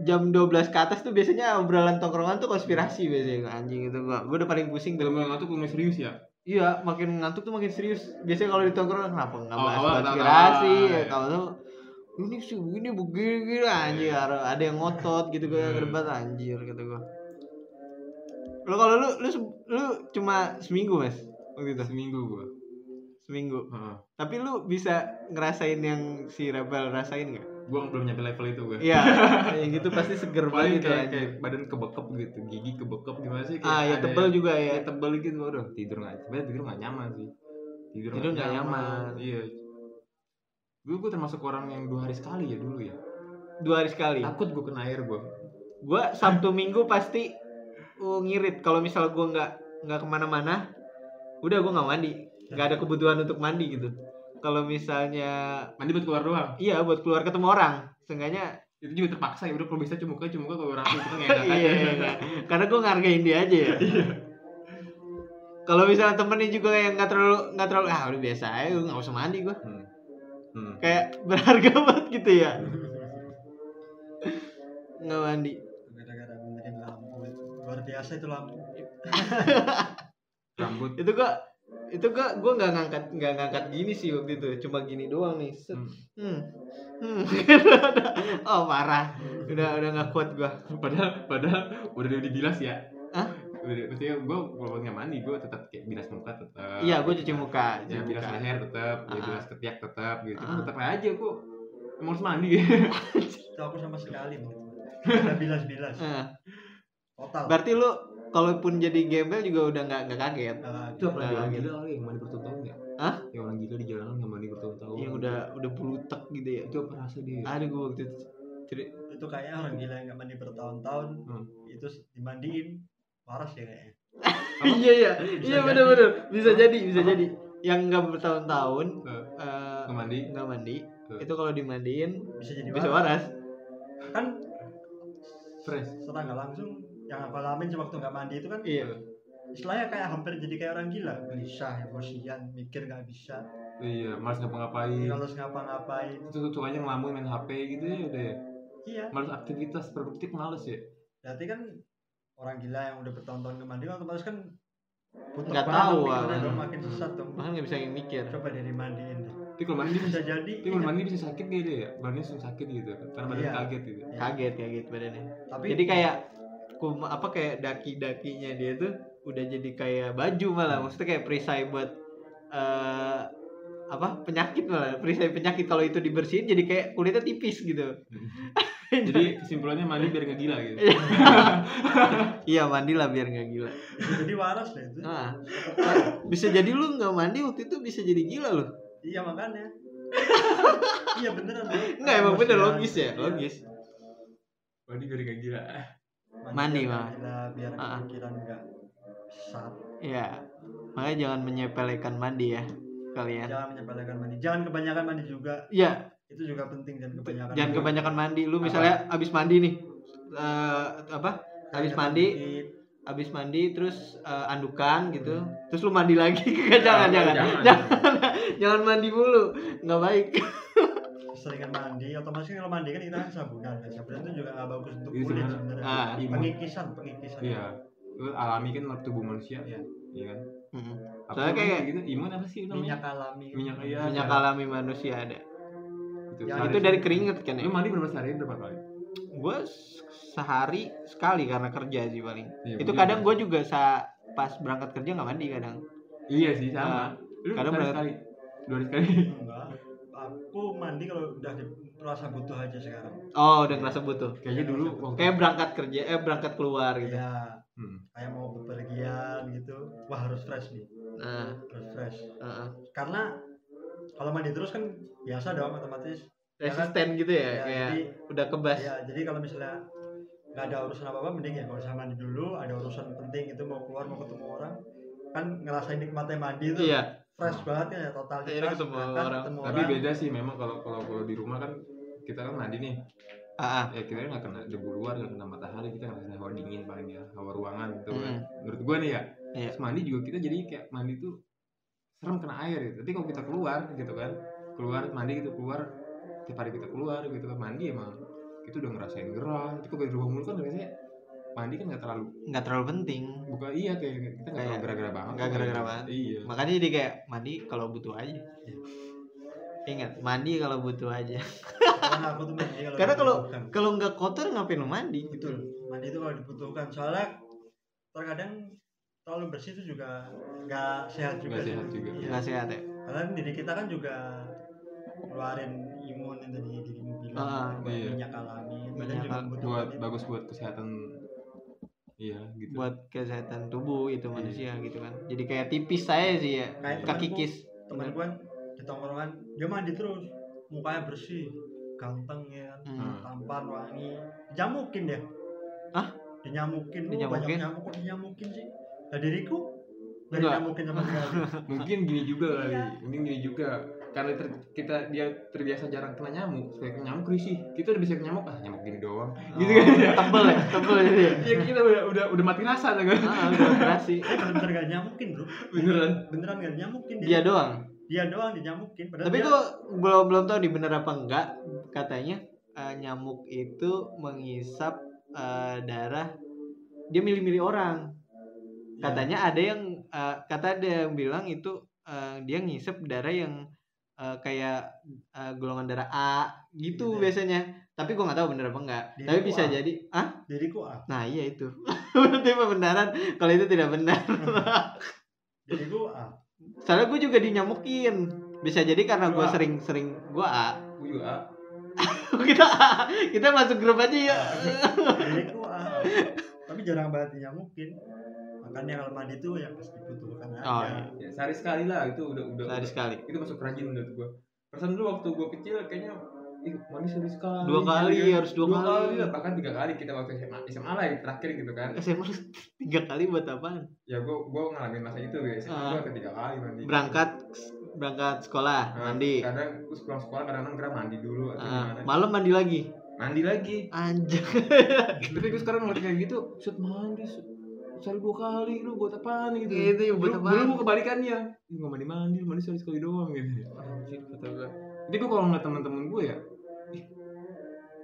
jam 12 ke atas tuh biasanya obrolan tongkrongan tuh konspirasi biasanya anjing itu gua gua udah paling pusing nggak tuh kalau serius ya Iya, makin ngantuk tuh makin serius. Biasanya kalau di tongkrongan kenapa nggak Oh, bahas oh, konspirasi? Ya, kalau tuh ini sih begini begini begini anjir ada yang ngotot gitu gue Hmm. debat anjir gitu gua. Lo kalau lu lu lu cuma seminggu mas waktu itu seminggu gua seminggu. Heeh. Tapi lu bisa ngerasain yang si Rebel rasain nggak? Gua belum nyampe level itu gua. Iya, yang gitu pasti seger paling banget gitu kayak, kayak badan kebekep gitu gigi kebekep gimana sih? Kayak Ah, ya tebel yang- juga ya. tebel gitu aduh tidur nggak sebenarnya tidur nggak nyaman sih. Tidur, Tidur nggak nyaman. iya. Dulu gua termasuk orang yang dua hari sekali ya dulu ya. Dua hari sekali. takut gua kena air gua. Gua Sabtu Minggu pasti uh, ngirit. Kalau misal gua nggak nggak ke mana-mana, udah gue nggak mandi. Nggak ada kebutuhan untuk mandi gitu kalau misalnya mandi buat keluar doang? Iya buat keluar ketemu orang. Seenggaknya itu juga terpaksa ya udah kalau bisa cuma cuma kalau rapi itu kan enak. Iya, aja iya, iya. karena gue ngargain dia aja ya. Kalau misalnya temennya juga yang nggak terlalu nggak terlalu ah udah biasa aja gue nggak usah mandi gue Hmm. Hmm. kayak berharga banget gitu ya. Nggak mandi. Gara-gara benerin lampu. Luar biasa itu lampu. Rambut. Itu gua itu gua gua nggak ngangkat nggak ngangkat gini sih waktu itu cuma gini doang nih Set. Hmm. hmm. Hmm. oh parah udah udah nggak kuat gua padahal padahal udah udah dibilas ya Hah? udah maksudnya gue kalau nggak mandi gue tetap kayak bilas muka tetap iya gua cuci muka ya cuci bilas muka leher tetap ya Ah. bilas ketiak tetap gitu Ah. tetap aja kok emang harus mandi itu aku sama sekali nih ada bilas-bilas Eh, total berarti lu kalaupun jadi gembel juga udah nggak nggak kaget. Nah, itu apalagi Nah, orang gitu. gila yang mandi bertahun-tahun ya Hah? yang orang gila di jalanan nggak mandi bertahun-tahun yang udah udah bulutek gitu ya? Itu apa rasa dia? Ada gua waktu itu ceri- itu kayaknya orang gila yang nggak mandi bertahun-tahun Hmm. itu dimandiin. Waras ya kayaknya. Iya iya. Iya jadi. bener-bener. Bisa jadi bisa Apa? jadi. Yang nggak bertahun-tahun Eh, eh, nggak mandi? nggak mandi. Eh. itu kalau dimandiin bisa jadi bisa waras. waras. Kan fresh. setelah nggak langsung yang aku alamin waktu nggak mandi itu kan iya. istilahnya kayak hampir jadi kayak orang gila. Gelisah emosian mikir nggak bisa. Iya malas ngapa-ngapain. Males ngapa-ngapain. Itu tuh aja ngelamun main HP gitu ya udah ya? Iya. Malas aktivitas produktif males ya? Berarti kan orang gila yang udah bertahun-tahun nggak mandi kan otomatis kan butuh Nggak tahu, ah. dong, makin sesat dong. Bahkan nggak bisa mikir. Coba dari mandiin deh. Tapi kalau mandi bisa jadi tapi kalau iya. mandi bisa sakit gitu ya? Badannya langsung sakit gitu karena badan Iya. kaget gitu. Iya. kaget kaget badannya. Tapi jadi kayak kum apa kayak daki-dakinya dia tuh udah jadi kayak baju malah. Maksudnya kayak perisai buat eh apa penyakit malah. Perisai penyakit kalau itu dibersihin jadi kayak kulitnya tipis gitu. Jadi kesimpulannya mandi biar nggak gila gitu. Iya. Mandi lah biar nggak gila. Jadi waras deh itu. Ah. Bisa jadi lu nggak mandi waktu itu bisa jadi gila loh iya makanya. Iya beneran nggak emang bener Emosian. logis ya Iya. logis. Mandi biar nggak gila Mandi, gila, biar Ah. pikiran nggak sesat. Iya. Makanya jangan menyepelekan mandi ya kalian. Jangan menyepelekan mandi. Jangan kebanyakan mandi juga. Iya. Itu juga penting dan kebanyakan jangan kebanyakan mandi. Lu misalnya abis mandi nih eh, apa? Habis mandi. habis mandi terus eh, andukan gitu. Terus lu mandi lagi. Jangan jangan. jangan. jangan. Jangan mandi mulu. Nggak baik seringan mandi otomatis kan kalau mandi kan kita kan sabunan dan sabunan itu juga nggak bagus untuk Iya, kulit sebenarnya. Ah, imun. pengikisan pengikisan. Iya. Itu alami kan tubuh manusia. Iya. iya kan? Apa Soalnya kayak- gitu? Imun apa sih namanya? minyak alami. Minyak iya minyak alami manusia ada. Gitu. Ya, itu dari keringet kan lu ya mandi berapa sehari? Berapa kali? Gue sehari sekali karena kerja sih paling. Iya, itu kadang gue juga sa pas berangkat kerja nggak mandi kadang. Iya sih sama. Ah, lu kadang berangkat- sekali? Dua hari sekali? Enggak aku mandi kalau udah merasa butuh aja sekarang. Oh udah ngerasa butuh. Kayaknya dulu kayak berangkat kerja eh berangkat keluar gitu. Ya Hmm. kayak mau bepergian gitu. Wah harus fresh nih. Nah. Harus fresh. Heeh. karena kalau mandi terus kan biasa dong otomatis. Resisten gitu ya, ya, kayak jadi udah kebas. ya jadi kalau misalnya nggak ada urusan apa apa mending ya kalau misalnya mandi dulu. Ada urusan penting itu mau keluar mau ketemu orang. Kan ngerasain nikmatnya mandi tuh. Iya fresh banget ya total Akhirnya ketemu orang. ketemu tapi beda sih memang kalau kalau kalau di rumah kan kita kan mandi nih ah ah. ya kita nggak kena debu luar nggak kena matahari kita nggak kena hawa dingin paling ya hawa ruangan gitu kan Mm. menurut gua nih ya Iya. Terus mandi juga kita jadi kayak mandi tuh serem kena air gitu tapi kalau kita keluar gitu kan keluar mandi gitu keluar tiap hari kita keluar gitu kan mandi emang itu udah ngerasain gerah itu kalau di rumah mulu kan biasanya mandi kan nggak terlalu nggak terlalu penting bukan iya kayak kita nggak terlalu Kayak gara-gara banget nggak gara-gara gitu. banget. iya makanya jadi kayak mandi kalau butuh aja ingat mandi kalau butuh aja karena aku tuh mandi kalau Karena kalau- kalau nggak kotor ngapain lu mandi betul mandi itu kalau dibutuhkan soalnya terkadang terlalu bersih itu juga nggak sehat juga Nggak sehat juga. Iya. nggak sehat ya karena diri kita kan juga keluarin imun yang tadi dirimu bilang Ah, buat iya. minyak alami badan Minyak juga buat itu. bagus buat kesehatan iya gitu. Buat kesehatan tubuh itu manusia gitu kan. Jadi kayak tipis saya sih ya Kayak kaki temanku. kis temen gue kan di tongkrongan dia mandi terus. Mukanya bersih ganteng ya kan. Hmm. tampan wangi. Jamukin dia. Hah? dinyamukin Dinyamukin? banyak nyamuk kok dinyamukin sih? Nah diriku? Dari Enggak. nyamukin sama sekali. Mungkin gini juga kali. Iya. mungkin gini juga karena ter- kita dia terbiasa jarang kena nyamuk supaya kena nyamuk risih. Kita udah bisa kena nyamuk ah nyamuk gini doang. Gitu kan. ya tebel ya tebel jadi ya. Ya kita udah udah udah mati rasa tuh kan. Ah, udah operasi eh bener-bener gak nyamukin bro? Beneran? Beneran gak nyamukin dia? Doang? Dia doang dinyamukin padahal tapi dia, kok belum belum tahu nih bener apa enggak. Katanya eh, nyamuk itu menghisap eh, darah dia milih-milih orang. Ya, katanya ada yang eh, kata ada yang bilang itu eh, dia ngisep darah yang eh, kayak eh, golongan darah A gitu Gitu ya. biasanya. Tapi gua nggak tahu bener apa enggak tapi bisa A. jadi ah jadi kok ah nah iya itu. Berarti pembenaran kalau itu tidak benar. Jadi gua ah soalnya gue juga dinyamukin. Bisa jadi karena gue A. sering-sering gue A. Gue juga kita A. kita masuk grup aja ya jadi gua ah tapi jarang banget dinyamukin makanya kalau mandi tuh yang pas dibutuhkan aja. Oh, iya. ya sehari sekali lah itu udah udah sehari sekali. itu masuk rajin menurut gua. Perasaan dulu waktu gua kecil kayaknya ih mandi sehari sekali. Dua kali, gitu. harus dua kali. lah bahkan tiga kali kita waktu SMA SMA lah yang terakhir gitu kan. SMA tiga kali buat apaan? Ya gua gua ngalamin masa itu ya SMA Ah. gua ke tiga kali mandi. Berangkat berangkat sekolah Nah, mandi. kadang terus pulang sekolah kadang-kadang kira mandi dulu atau Ah, gimana. malam mandi lagi? Mandi lagi. Anjir tapi gue sekarang ngeliat kayak gitu set mandi set sehari dua kali lu buat apaan gitu Itu ya, buat apaan? dulu kebalikannya Ih, nggak mandi mandi mandi sekali sekali doang gitu anjir kata gue jadi gue kalau ngeliat temen-temen gue ya ih,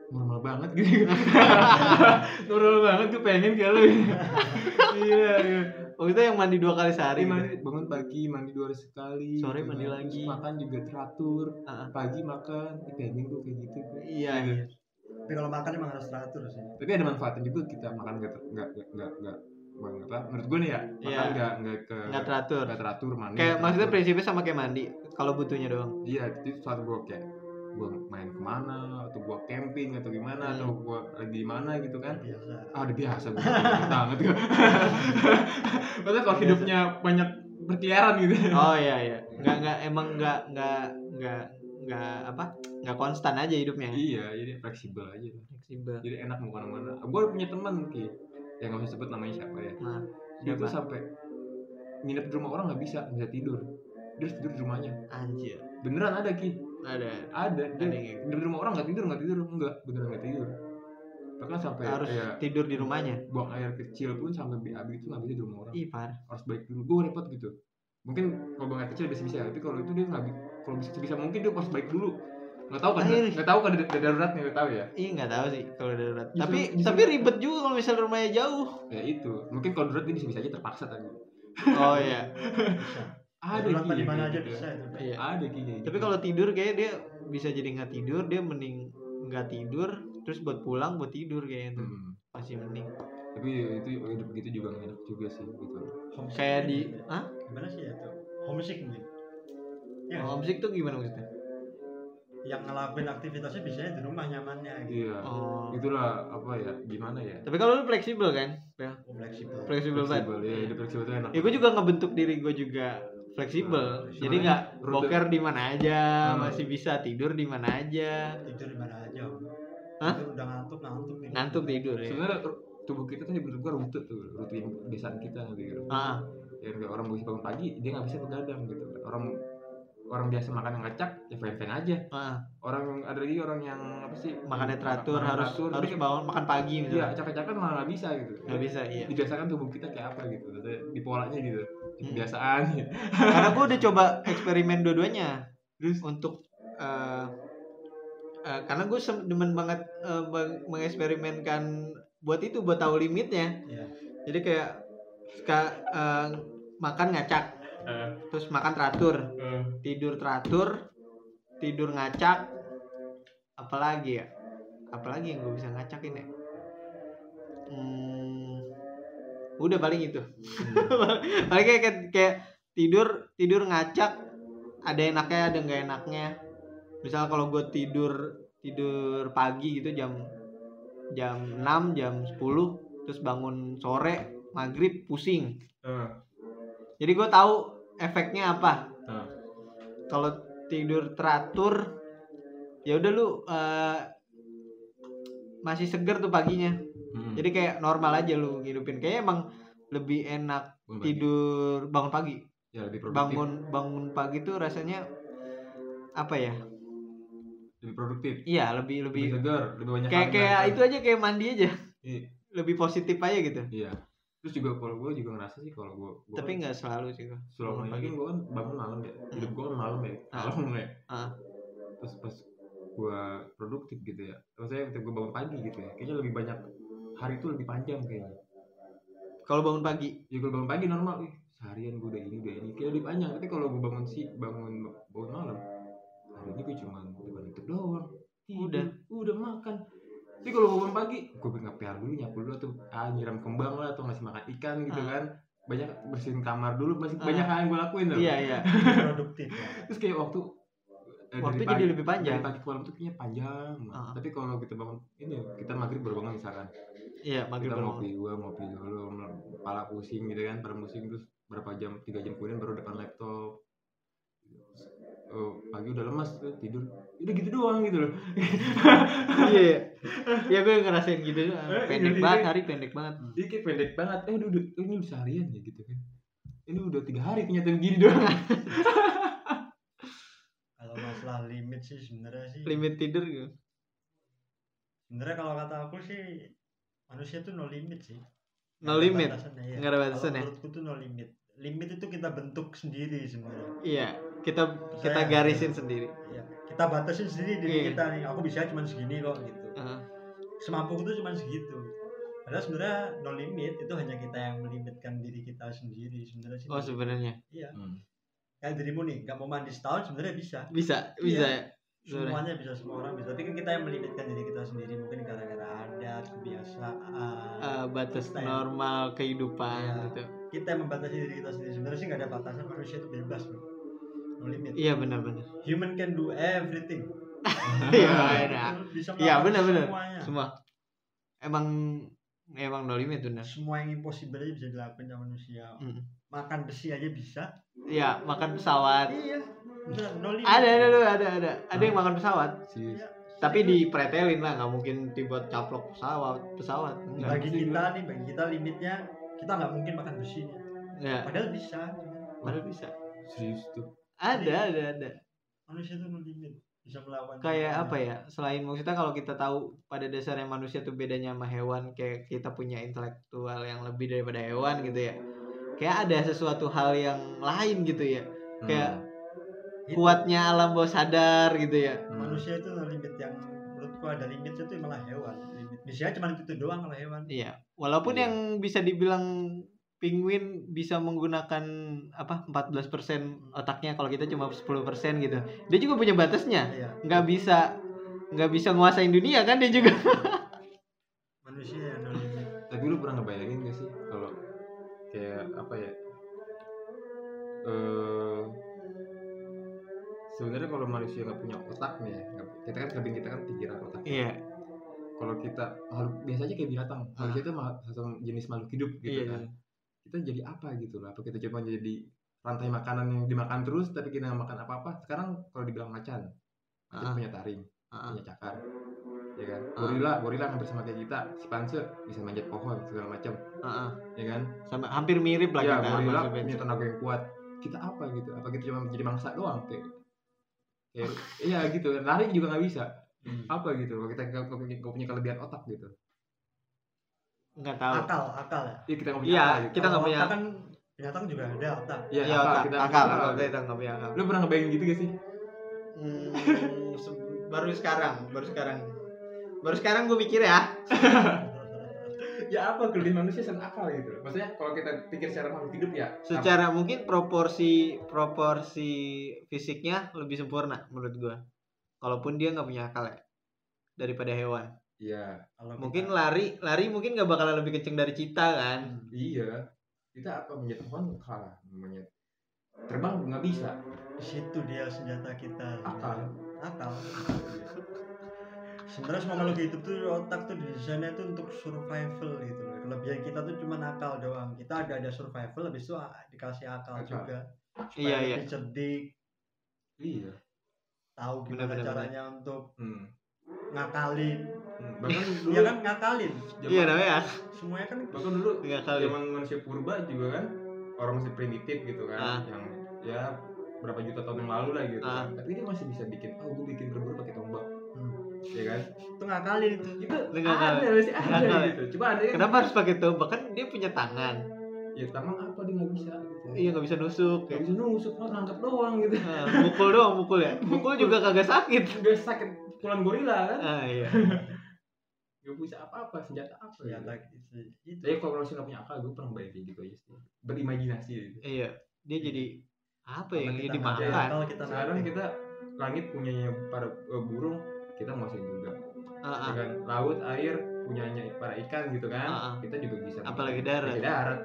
normal banget gitu normal banget gue pengen kayak lu iya iya oh itu yang mandi dua kali sehari Hari gitu? mandi bangun pagi mandi dua hari sekali Sore gitu mandi kan. lagi. Terus makan juga teratur Ah. pagi makan pengen gue kayak gitu iya Gitu. iya. tapi kalau makan emang harus teratur sih tapi ada manfaatnya juga kita makan nggak nggak nggak nggak apa menurut gue nih ya makan Iya. nggak nggak ke nggak teratur. nggak teratur mandi kayak nggak maksudnya teratur. prinsipnya sama kayak mandi kalau butuhnya doang. Iya itu saat gue kayak gue main ke mana atau gue camping atau gimana Hmm. atau gue lagi di mana gitu kan. Biasa. Ah udah biasa gue banget gue maksudnya kalau hidupnya banyak berkeliaran gitu. Oh iya iya. Nggak nggak emang nggak nggak nggak nggak apa nggak konstan aja hidupnya. Iya jadi fleksibel aja. Fleksibel. Jadi enak mau ke mana-mana. Gue punya teman ki yang nggak usah sebut namanya siapa ya? Nah dia tuh sampai nginep di rumah orang nggak bisa nggak bisa tidur. Dia harus tidur di rumahnya. Anjir. Beneran ada ki? Ada. Ada. Dia Ada yang kayak tidur di rumah orang nggak tidur nggak tidur. Enggak beneran nggak tidur. Bahkan sampai harus kayak tidur di rumahnya? buang air kecil pun sampai BAB itu nggak bisa di rumah orang. Ih parah. Harus balik dulu. Gue repot gitu. Mungkin kalau buang air kecil bisa bisa tapi kalau itu dia nggak kalau bisa bisa mungkin dia harus balik dulu nggak tahu kan nggak tahu kan ada ada daruratnya nggak tahu ya Ih nggak tahu sih kalau darurat. Justru- tapi justru- tapi ribet juga kalau misalnya rumahnya jauh. ya itu mungkin kalau darurat dia bisa aja terpaksa tadi Oh iya. bisa ada Darurat di mana aja gitu. bisa itu iya. ada kayak Tapi gitu. kalau tidur kayak dia bisa jadi nggak tidur, dia mending nggak tidur terus buat pulang buat tidur kayaknya tuh. Hmm. Masih mending. tapi itu hidup begitu juga nggak enak juga sih gitu Homesick Kayak di ya. ah? gimana sih ya itu homesick mungkin ya homesick tuh gimana maksudnya? Yang ngelakuin aktivitasnya biasanya di rumah nyamannya gitu iya Oh. itulah apa ya gimana ya Tapi kalau lu fleksibel kan? Bel? oh, fleksibel Fleksibel banget. fleksibel ya hidup fleksibel itu enak Ya gue juga ngebentuk diri gue juga fleksibel. Nah, Jadi nggak boker di mana aja, Hmm. masih bisa tidur di mana aja. tidur di mana aja. Hah? Tidur udah ngantuk ngantuk tidur. Ngantuk tidur ya. sebenarnya tubuh kita tuh gua rute tuh rute yang kebiasaan kita gitu Ah, ya kayak orang bisa bangun pagi dia nggak bisa begadang gitu orang orang biasa makan yang ngacak ya fine fine aja ah. orang yang ada lagi orang yang apa sih makannya teratur makan harus teratur, harus bangun makan pagi iya misalnya. acak-acakan malah nggak bisa gitu Nggak bisa, iya. dibiasakan tubuh kita kayak apa gitu di polanya gitu Hmm. kebiasaan Karena gue udah coba eksperimen dua-duanya. Terus untuk eh eh, karena gue demen banget meng- mengeksperimenkan buat itu buat tahu limitnya. Iya. Jadi kayak ska- eh, makan ngacak, Eh, terus makan teratur, eh. tidur teratur, tidur ngacak, apalagi ya? Apalagi yang gue bisa ngacakin ya? Hmm, udah paling itu. paling kayak, kayak, kayak tidur tidur ngacak ada enaknya ada nggak enaknya misal kalau gue tidur tidur pagi gitu jam jam 6 jam 10 terus bangun sore maghrib pusing Eh, jadi gue tahu efeknya apa eh. kalau tidur teratur ya udah lu eh, masih seger tuh paginya Hmm. jadi kayak normal aja lu ngidupin kayak emang lebih enak Bangun pagi. tidur bangun pagi ya lebih produktif bangun bangun pagi tuh rasanya apa ya lebih produktif iya lebih lebih lebih segar lebih banyak kayak kayak dilakukan. itu aja kayak mandi aja Iya. lebih positif aja gitu iya terus juga kalau gue juga ngerasa sih kalau gue tapi nggak selalu sih bangun ini pagi kan gue kan bangun malam ya. Hidup gue kan malam ya. Ah. malam ya. Ah. terus pas gue produktif gitu ya. Maksudnya ketika gue bangun pagi gitu ya. Kayaknya lebih banyak hari itu lebih panjang kayaknya. Kalau bangun pagi? Ya kalau bangun pagi normal. Ih seharian gue udah ini udah ini. Kayak lebih panjang. Tapi kalau gue bangun sih bangun bangun malam hari ini gue cuma depan YouTube doang. Udah. udah makan tapi kalau gue bangun pagi gue ngepel dulu nyapu dulu tuh ah nyiram kembang lah atau ngasih makan ikan gitu Ah. kan banyak bersihin kamar dulu masih Ah. banyak hal yang gue lakuin tuh iya iya produktif ya. terus kayak waktu eh, Waktu dari jadi pagi- lebih panjang. dari pagi ke malam tuh kayaknya panjang. Ah. tapi kalau kita bangun ini kita maghrib baru bangun misalkan iya maghrib kita bangun ngopi gua ngopi dulu kepala pusing gitu kan pada pusing terus berapa jam tiga jam kemudian baru depan laptop oh, pagi udah lemas tuh tidur. Udah gitu doang gitu loh. Iya ya gue ngerasain gitu pendek iya, banget iya. hari pendek banget. Ini kayak pendek banget. Eh udah, udah ini udah seharian ya gitu kan. Ini udah tiga hari ternyata begini doang. Kalau masalah limit sih sebenarnya sih. Limit tidur gitu. Sebenarnya kalau kata aku sih manusia tuh no limit sih. No limit? iya. Nggak ada batasan ya? menurutku tuh no limit. Limit itu kita bentuk sendiri sebenarnya. Iya kita kita Saya- garisin sendiri. Iya. kita batasin sendiri diri Iya. kita nih. Aku bisa cuma segini kok gitu. Ah, semampu itu cuma segitu. Padahal sebenarnya no limit itu hanya kita yang melimitkan diri kita sendiri sebenarnya sih. Oh sebenarnya? Iya. Hmm. kayak dirimu nih nggak mau mandi setahun sebenarnya bisa. Bisa bisa Iya. ya? Sebenarnya. semuanya bisa semua orang bisa. Tapi kan kita yang melimitkan diri kita sendiri. Mungkin gara-gara adat kebiasaan Ah, batas Kita yang- normal kehidupan Iya. gitu. Kita yang membatasi diri kita sendiri. Sebenarnya sih nggak ada batasan manusia itu bebas bro no limit. Iya benar-benar human can do everything. Iya ada bisa iya benar-benar semua. Emang emang no limit benar. Semua yang impossible aja bisa dilakuin sama manusia. Mm. makan besi aja bisa. Iya makan pesawat. Iya no limit. Ada ada ada ada ada. Ada yang makan pesawat. Iya. tapi dipretelin lah nggak mungkin tiba caplok pesawat pesawat. Enggak bagi kita nih bagi kita limitnya kita nggak mungkin makan besinya ya padahal bisa. Padahal bisa. Serius tuh ada ada ada. Manusia tuh no limit bisa melakukan kayak apa ya selain maksudnya kalau kita tahu pada dasarnya manusia tuh bedanya sama hewan kayak kita punya intelektual yang lebih daripada hewan gitu ya. Kayak ada sesuatu hal yang lain gitu ya. Hmm. kayak Itu, kuatnya alam bawah sadar gitu ya. Hmm. manusia itu limit yang menurutku ada limitnya tuh malah hewan. Limit. Bisa cuma itu doang kalau hewan. Iya. Walaupun Iya. yang bisa dibilang penguin bisa menggunakan apa 14% otaknya kalau kita cuma 10% gitu. Dia juga punya batasnya. Iya. Nggak bisa nggak bisa nguasain dunia kan dia juga. Manusia yang no limit tapi lu pernah ngebayangin gak sih kalau kayak apa ya eh sebenarnya kalau manusia nggak punya otak nih ya kita kan kebing kita kan pikiran otak. Iya. Kalau kita makhluk biasa aja kayak binatang. Manusia itu jenis makhluk hidup gitu Iya, kan kita jadi apa gitu loh. Apa kita cuma jadi rantai makanan yang dimakan terus tapi kita nggak makan apa apa sekarang kalau dibilang macan macan Ah. punya taring Ah, punya cakar ya kan? Ah. gorila gorila hampir sama kayak kita. Si panse bisa manjat pohon segala macam. Ah. ya kan? Sama hampir mirip lah ya kita gorila punya tenaga yang kuat. Kita apa gitu? Apa kita cuma menjadi mangsa doang kayak kayak iya gitu. Lari juga nggak bisa. Hmm. apa gitu? Kalau kita nggak punya kelebihan otak gitu nggak tahu. Akal akal ya? Iya kita nggak punya Iya, kita nggak punya. Kan binatang juga ada otak. Iya, akal, otak. kita akal akal. kita nggak punya akal. Lu pernah ngebayangin gitu gak sih? Hmm, baru sekarang baru sekarang. Baru sekarang gue mikir ya. Ya apa kelebihan manusia sama akal gitu maksudnya kalau kita pikir secara makhluk hidup ya secara mungkin proporsi proporsi fisiknya lebih sempurna menurut gue kalaupun dia nggak punya akal ya daripada hewan iya. Kalau mungkin kita- lari lari mungkin nggak bakalan lebih kenceng dari cita kan? Iya. Kita apa menjadi pohon? Kalah namanya terbang nggak bisa. Di situ dia senjata kita. Akal. akal. Sebenarnya semua makhluk hidup tuh otak tuh desainnya tuh untuk survival gitu loh. Kelebihan kita tuh cuma akal doang. Kita ada ada survival habis itu ah, dikasih akal, Akal. juga. Iya iya. lebih cerdik. Iya. Tahu Bener, gimana bener, caranya untuk hmm. ngakalin Hmm. bahkan dulu ya kan ngakalin iya namanya semuanya kan bahkan dulu tiga kali zaman manusia purba juga kan orang masih primitif gitu kan Ah. yang ya berapa juta tahun yang lalu lah gitu Ah. kan. tapi dia masih bisa bikin oh gue bikin berburu pakai tombak Hmm. ya kan itu ngakalin itu itu nggak ada masih ada tahu. gitu coba ada yang Kenapa harus pakai tombak kan dia punya tangan. ya tangan apa dia nggak bisa gitu Iya nggak bisa nusuk. nggak bisa nusuk oh nangkep doang gitu Nah, mukul doang mukul ya. Mukul juga kagak sakit. udah sakit pukulan gorila kan Ah iya. gak bisa apa-apa senjata apa ya gitu. lagi itu itu Tapi kalau masih nggak punya akal, gue pernah bayangin kayak gitu aja sih. Berimajinasi gitu. Iya. Dia jadi apa ya Kalau yang kita jadi nggak ada makan. akal, kita Sekarang kita langit punyanya para eh, burung, kita nguasain juga. Ah. kan? Laut, air punyanya para ikan gitu kan. Ah. Kita juga bisa. Apalagi darat. Darat.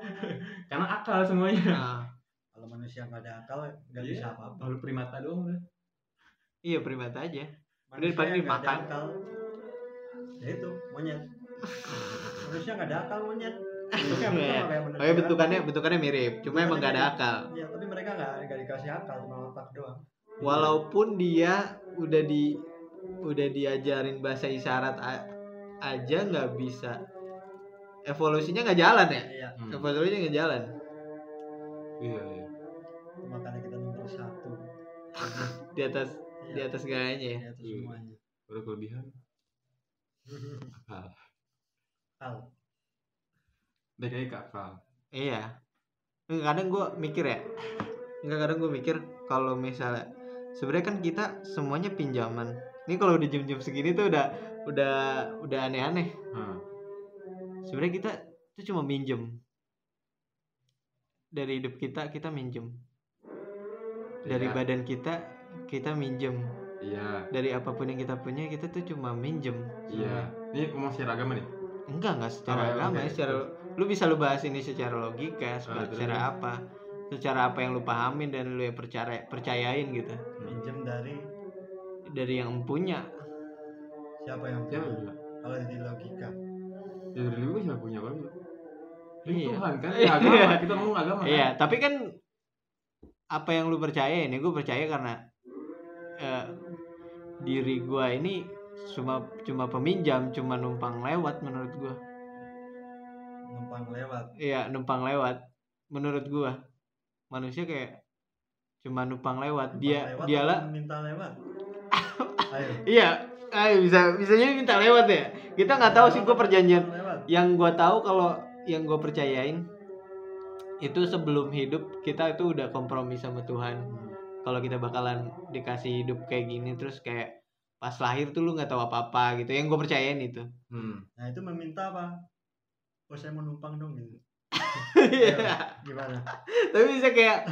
Karena akal semuanya. Kalau manusia nggak ada akal nggak Iya. bisa apa-apa Lalu primata doang udah. iya primata aja. manusia nggak ada dimakan. akal ya itu monyet. Manusia nggak ada akal monyet. Bentuknya bentuknya kayak manusia. Oh ya bentukannya bentukannya mirip, cuma Bentukannya emang gak ada akal. Iya, tapi mereka nggak nggak dikasih akal cuma otak doang. Walaupun dia udah di udah diajarin bahasa isyarat a- aja nggak bisa. Evolusinya nggak jalan ya? Iya. Hmm. evolusinya nggak jalan. Iya, iya. makanya kita nomor satu. Di atas di Iya, atas gayanya ya? Di atas Iya. semuanya. Udah lagi ke akal. iya. Kadang gue mikir ya. Nggak kadang gue mikir kalau misalnya sebenarnya kan kita semuanya pinjaman. Ini kalau udah jam-jam segini tuh udah udah udah aneh-aneh. Nah, sebenarnya kita tuh cuma minjem. Dari hidup kita kita minjem. Dari Iya. badan kita kita minjem iya, dari apa pun yang kita punya kita tuh cuma minjem iya. Ini ngomong secara agama nih. enggak enggak secara Oh, agama oke. ya secara lu bisa lu bahas ini secara logika secara, Ah, terus? secara apa secara apa yang lu pahamin dan lu yang percaya percayain gitu minjem dari dari yang punya siapa yang Siapa punya juga? kalau di logika Ya dari dulu siapa punya? Ini Iya. Tuhan kan, Iya. ya, agama. Kita ngomong agama. iya Kan? tapi kan apa yang lu percayain ya gue percaya karena eh, diri gua ini cuma cuma peminjam cuma numpang lewat menurut gua. Numpang lewat. Iya numpang lewat menurut gua. Manusia kayak cuma numpang lewat. Numpang dia lewat dialah minta lewat? Ayo. Iya ayo bisa bisa jadi minta lewat ya? Kita nggak tahu sih gua perjanjian. yang gua tahu kalau yang gua percayain itu sebelum hidup kita itu udah kompromi sama Tuhan. Hmm. Kalau kita bakalan dikasih hidup kayak gini terus kayak pas lahir tuh lu nggak tahu apa-apa gitu. Yang gue percayain itu. Hmm. nah itu meminta apa? Oh saya mau numpang dong gitu. Iya. gimana? Tapi bisa kayak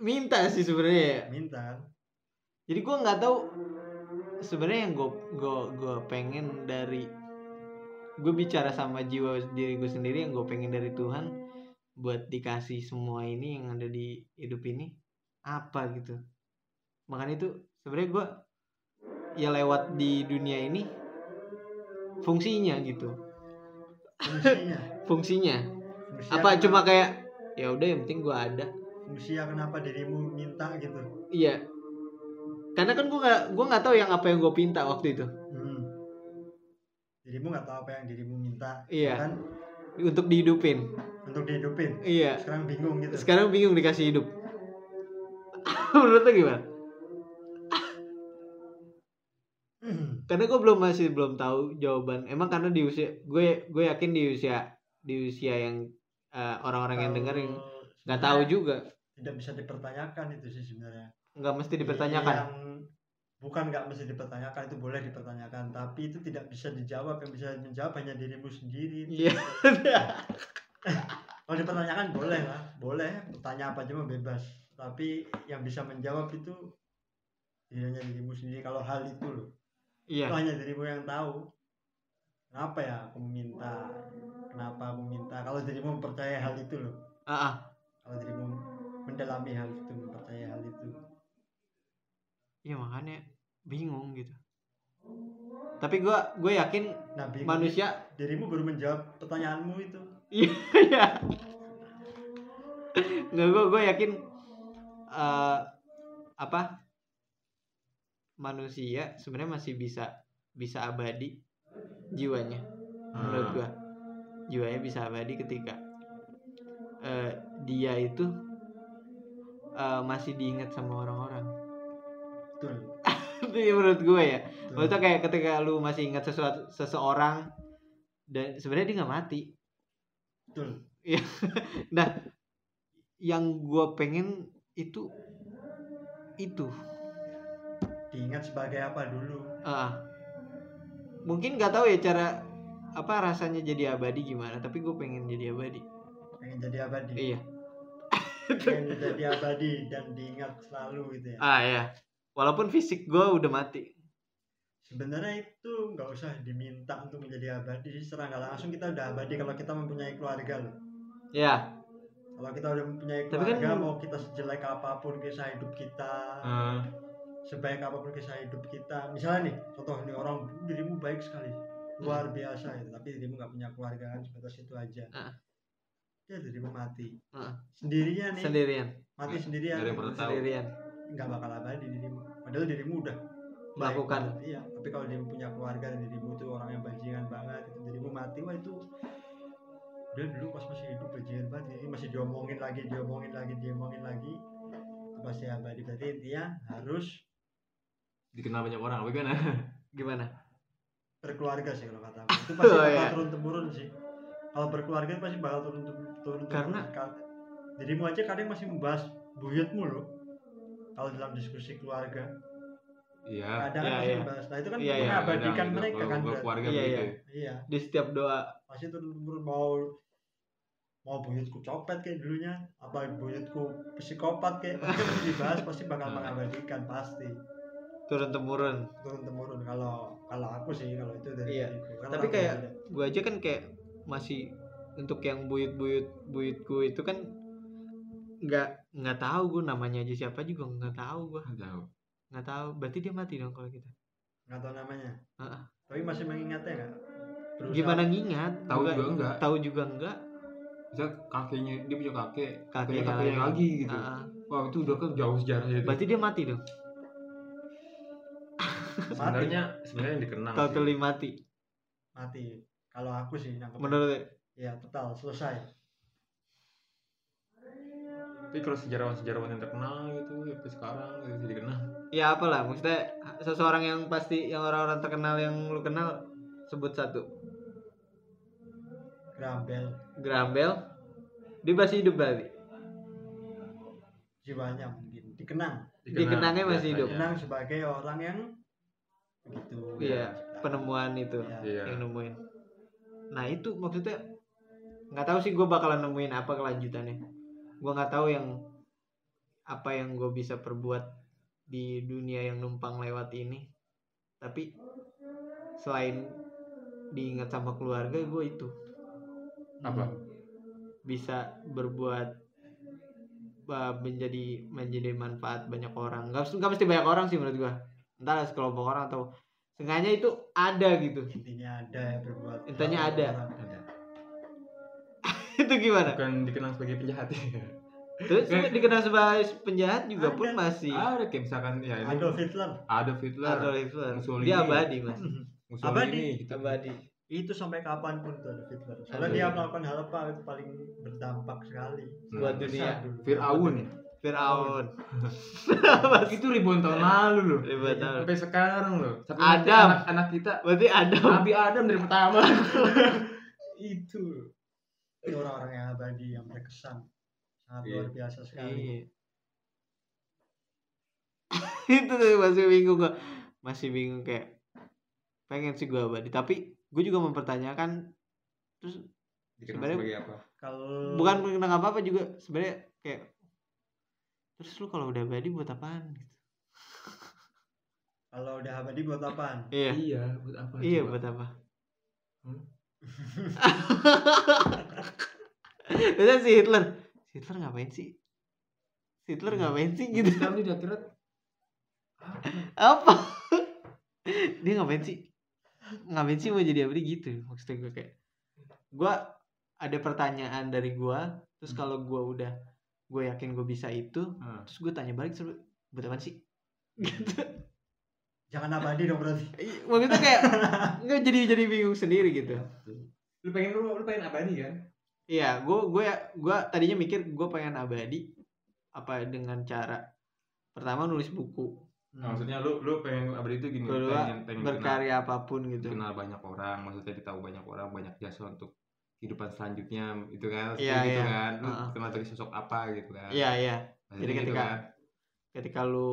minta sih sebenarnya ya. minta. Jadi gue nggak tahu sebenarnya yang gue gue gue pengen dari gue bicara sama jiwa diri gue sendiri yang gue pengen dari Tuhan buat dikasih semua ini yang ada di hidup ini apa gitu. Makanya itu sebenarnya gue ya lewat di dunia ini fungsinya gitu. Fungsinya? Fungsinya. Fungsi apa cuma kayak ya udah yang penting gue ada. Fungsi yang kenapa dirimu minta gitu? Iya. Karena kan gue nggak gue nggak tahu yang apa yang gue pinta waktu itu. Hmm. dirimu nggak tahu apa yang dirimu minta Iya. kan? Untuk dihidupin. Untuk dihidupin? Iya. Sekarang bingung gitu. Sekarang bingung dikasih hidup menurut lo gimana? Karena gue belum masih belum tahu jawaban. Emang karena di usia gue gue yakin di usia di usia yang eh, orang-orang yang Kalau denger yang nggak tahu juga. tidak bisa dipertanyakan itu sih sebenarnya. Nggak mesti dipertanyakan. yang bukan nggak mesti dipertanyakan itu boleh dipertanyakan. Tapi itu tidak bisa dijawab yang bisa menjawab hanya dirimu sendiri. Iya. Kalau dipertanyakan boleh lah boleh. Bertanya apa aja mah bebas tapi yang bisa menjawab itu hanya dirimu sendiri. Kalau hal itu loh. Iya. Itu hanya dirimu yang tahu. Kenapa ya aku minta kenapa aku minta kalau dirimu mempercayai hal itu loh. Ah ah. kalau dirimu mendalami hal itu mempercayai hal itu. Iya makanya bingung gitu. Tapi gue gue yakin nah bingung manusia dirimu baru menjawab pertanyaanmu itu. Iya. Nggak gue gue yakin eh apa manusia sebenarnya masih bisa bisa abadi jiwanya menurut Ah. gua. Jiwanya bisa abadi ketika eh dia itu eh, masih diingat sama orang-orang. Betul. Itu menurut gue ya. Betul. maksudnya kayak ketika lu masih ingat sesuatu seseorang dan sebenarnya dia nggak mati. Betul. Nah yang gue pengen itu itu. Diingat sebagai apa dulu? Ah. mungkin nggak tahu ya cara apa rasanya jadi abadi gimana tapi gue pengen jadi abadi. Pengen jadi abadi? Iya. Pengen jadi abadi dan diingat selalu gitu ya? Ah ya walaupun fisik gue udah mati. Sebenarnya itu nggak usah diminta untuk menjadi abadi secara nggak langsung kita udah abadi kalau kita mempunyai keluarga loh. Ya kalau kita udah mempunyai Tapi kan- keluarga mau kita sejelek apa pun kisah hidup kita Eh, sebaik apa pun kisah hidup kita. Misalnya nih contoh nih orang dirimu baik sekali. Luar biasa itu tapi dirimu nggak punya keluarga kan sebatas itu aja. Ah. ya dirimu mati. Ah. sendirinya nih. Sendirian. Mati Nggak- sendirian sendirian. Nggak bakal abadi dirimu. Padahal dirimu udah Melakukan. iya tapi kalau dirimu punya keluarga dan dirimu tuh orang yang bajingan banget itu dirimu mati wah itu dia dulu pas masih hidup bajingan banget. Ini masih diomongin lagi diomongin lagi diomongin lagi. Itu pasti abadi berarti intinya harus dikenal banyak orang apa gimana? Gimana? Berkeluarga sih kalau kata aku. Itu pasti Oh, bakal iya. turun temurun sih. Kalau berkeluarga pasti bakal turun turun turun Karena- Ka- dirimu aja kadang masih membahas buyutmu loh. Kalau dalam diskusi keluarga iya kadang kan Iya, iya. membahas nah itu kan Iya, iya. mengabadikan Kadang gitu, mereka kan keluarga Iya, begitu iya. ya. iya di setiap doa pasti turun temurun mau mau buyutku copet kayak dulunya apa buyutku psikopat kayak pasti dibahas pasti bakal Nah. mengabadikan pasti turun temurun turun temurun kalau kalau aku sih kalau itu dari Iya. Kan Tapi kayak- beda. gue aja kan kayak masih untuk yang buyut-buyut buyutku itu kan nggak nggak tahu gue namanya aja siapa juga nggak tahu gue Nggak tahu nggak tahu. Berarti dia mati dong kalau gitu? Nggak tahu namanya. Heeh. tapi masih mengingatnya nggak? Berusaha- gimana ngingat? Tahu juga enggak tahu juga enggak bisa kakeknya dia punya kakek. Kakeknya kakeknya kakeknya lagi. gitu. Heeh. wah itu udah kan jauh sejarahnya itu. Berarti dia mati dong? Sebenarnya sebenarnya yang dikenang sih. totally mati. Mati. Kalau aku sih nangkep menurut ya total selesai. Tapi kalau sejarawan-sejarawan yang terkenal gitu ya sampai sekarang gitu bisa dikenal ya apalah maksudnya seseorang yang pasti yang orang-orang terkenal yang lu kenal sebut satu. Grambel. Grambel. Dia masih hidup berarti? Jiwanya mungkin. Dikenang. Dikenangnya masih hidup. dikenang sebagai orang yang begitu. Iya, penemuan itu iya. Yang nemuin. Nah itu maksudnya nggak tahu sih gue bakalan nemuin apa kelanjutannya. Gue nggak tahu yang apa yang gue bisa perbuat di dunia yang numpang lewat ini. Tapi selain diingat sama keluarga gue itu apa? bisa berbuat menjadi menjadi manfaat banyak orang. Nggak nggak mesti banyak orang sih menurut gua. Entah sekelompok orang atau sengaja itu ada gitu. Intinya ada ya berbuat Intinya ada. ada. Itu gimana? Bukan dikenang sebagai penjahat ya terus dikenal sebagai penjahat juga pun Ada. masih ada kayak misalkan ya ini. Adolf Hitler. Adolf Hitler. Adolf Hitler. Mussolini. dia abadi mas. Mussolini. Abadi. gitu. abadi. Itu sampai kapan pun tuh Adolf Hitler. Soalnya dia melakukan hal apa itu paling berdampak sekali. Buat Besar dunia. Fir'aun. Fir'aun. Itu ribuan tahun lalu loh. Ribuan tahun. sampai sekarang loh. Sampai Adam. anak, anak kita berarti Adam. Nabi Adam dari pertama. Itu. Itu orang-orang yang abadi yang berkesan sangat Iya. luar biasa sekali Iya. itu tuh masih bingung gua masih bingung kayak pengen sih gua abadi tapi gue juga mempertanyakan terus Sebenarnya- sebagai apa kalau bukan mengenang apa apa juga sebenarnya kayak terus lu kalau udah abadi buat apaan gitu. kalau udah abadi buat apaan iya iya buat apa iya coba? buat apa Hmm? Biasanya si Hitler Hitler ngapain sih? Si Hitler Hmm. ngapain sih gitu? Sekarang dia akhirat apa? Dia ngapain sih? Ngapain sih mau jadi abadi gitu? Maksudnya gue kayak gue ada pertanyaan dari gue terus Hmm. kalau gue udah gue yakin gue bisa itu Hmm. terus gue tanya balik terus buat apa sih? Gitu. Jangan abadi dong berarti. Iya, maksudnya kayak nggak jadi jadi bingung sendiri gitu. Lu pengen lu, lu pengen abadi kan Iya, gue gue gue tadinya mikir gue pengen abadi apa dengan cara pertama nulis buku, Nah, maksudnya lu lu pengen abadi itu gini kedua pengen pengen berkarya apa pun gitu. kenal, kenal banyak orang maksudnya ditahu banyak orang banyak jasa untuk kehidupan selanjutnya itu kan Iya, Maksudnya gitu iya. kan lu Heeh. kenal dari sosok apa gitu kan Iya iya. Maksudnya Jadi gitu ketika kan. ketika lu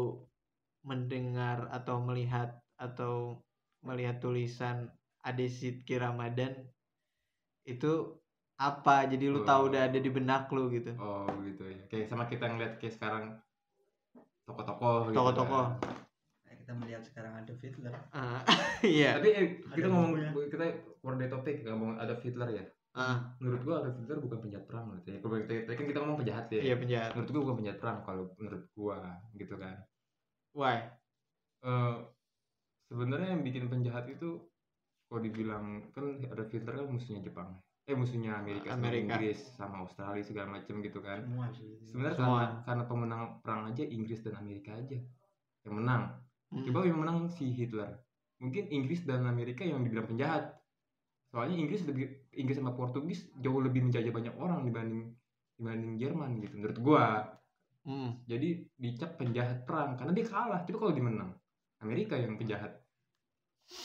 mendengar atau melihat atau melihat tulisan Ade Sidki Ramadan itu apa? Jadi lu tahu Oh. udah ada di benak lu gitu. oh gitu ya kayak sama kita ngeliat kayak sekarang tokoh-tokoh gitu Tokoh-tokoh. kan. Kayak kita melihat sekarang ada Hitler Ah, Iya. tapi eh, kita Ada ngomong bukunya. kita keluar dari topik ngomong ada Hitler ya Ah, menurut gua ada Hitler bukan penjahat perang gitu ya kalau tadi kan kita ngomong penjahat ya iya penjahat. menurut gua bukan penjahat perang kalau menurut gua gitu kan Why? eh sebenarnya yang bikin penjahat itu kalau dibilang kan ada Hitler kan musuhnya Jepang eh musuhnya Amerika, sama Amerika. Inggris sama Australia segala macam gitu kan. Semua sih. Sebenarnya karena karena pemenang perang aja Inggris dan Amerika aja yang menang. Hmm. coba yang menang si Hitler. Mungkin Inggris dan Amerika yang dibilang penjahat. Soalnya Inggris lebih Inggris sama Portugis jauh lebih menjajah banyak orang dibanding dibanding Jerman gitu menurut gua. Hmm. jadi dicap penjahat perang karena dia kalah. Coba kalau dia menang Amerika yang penjahat.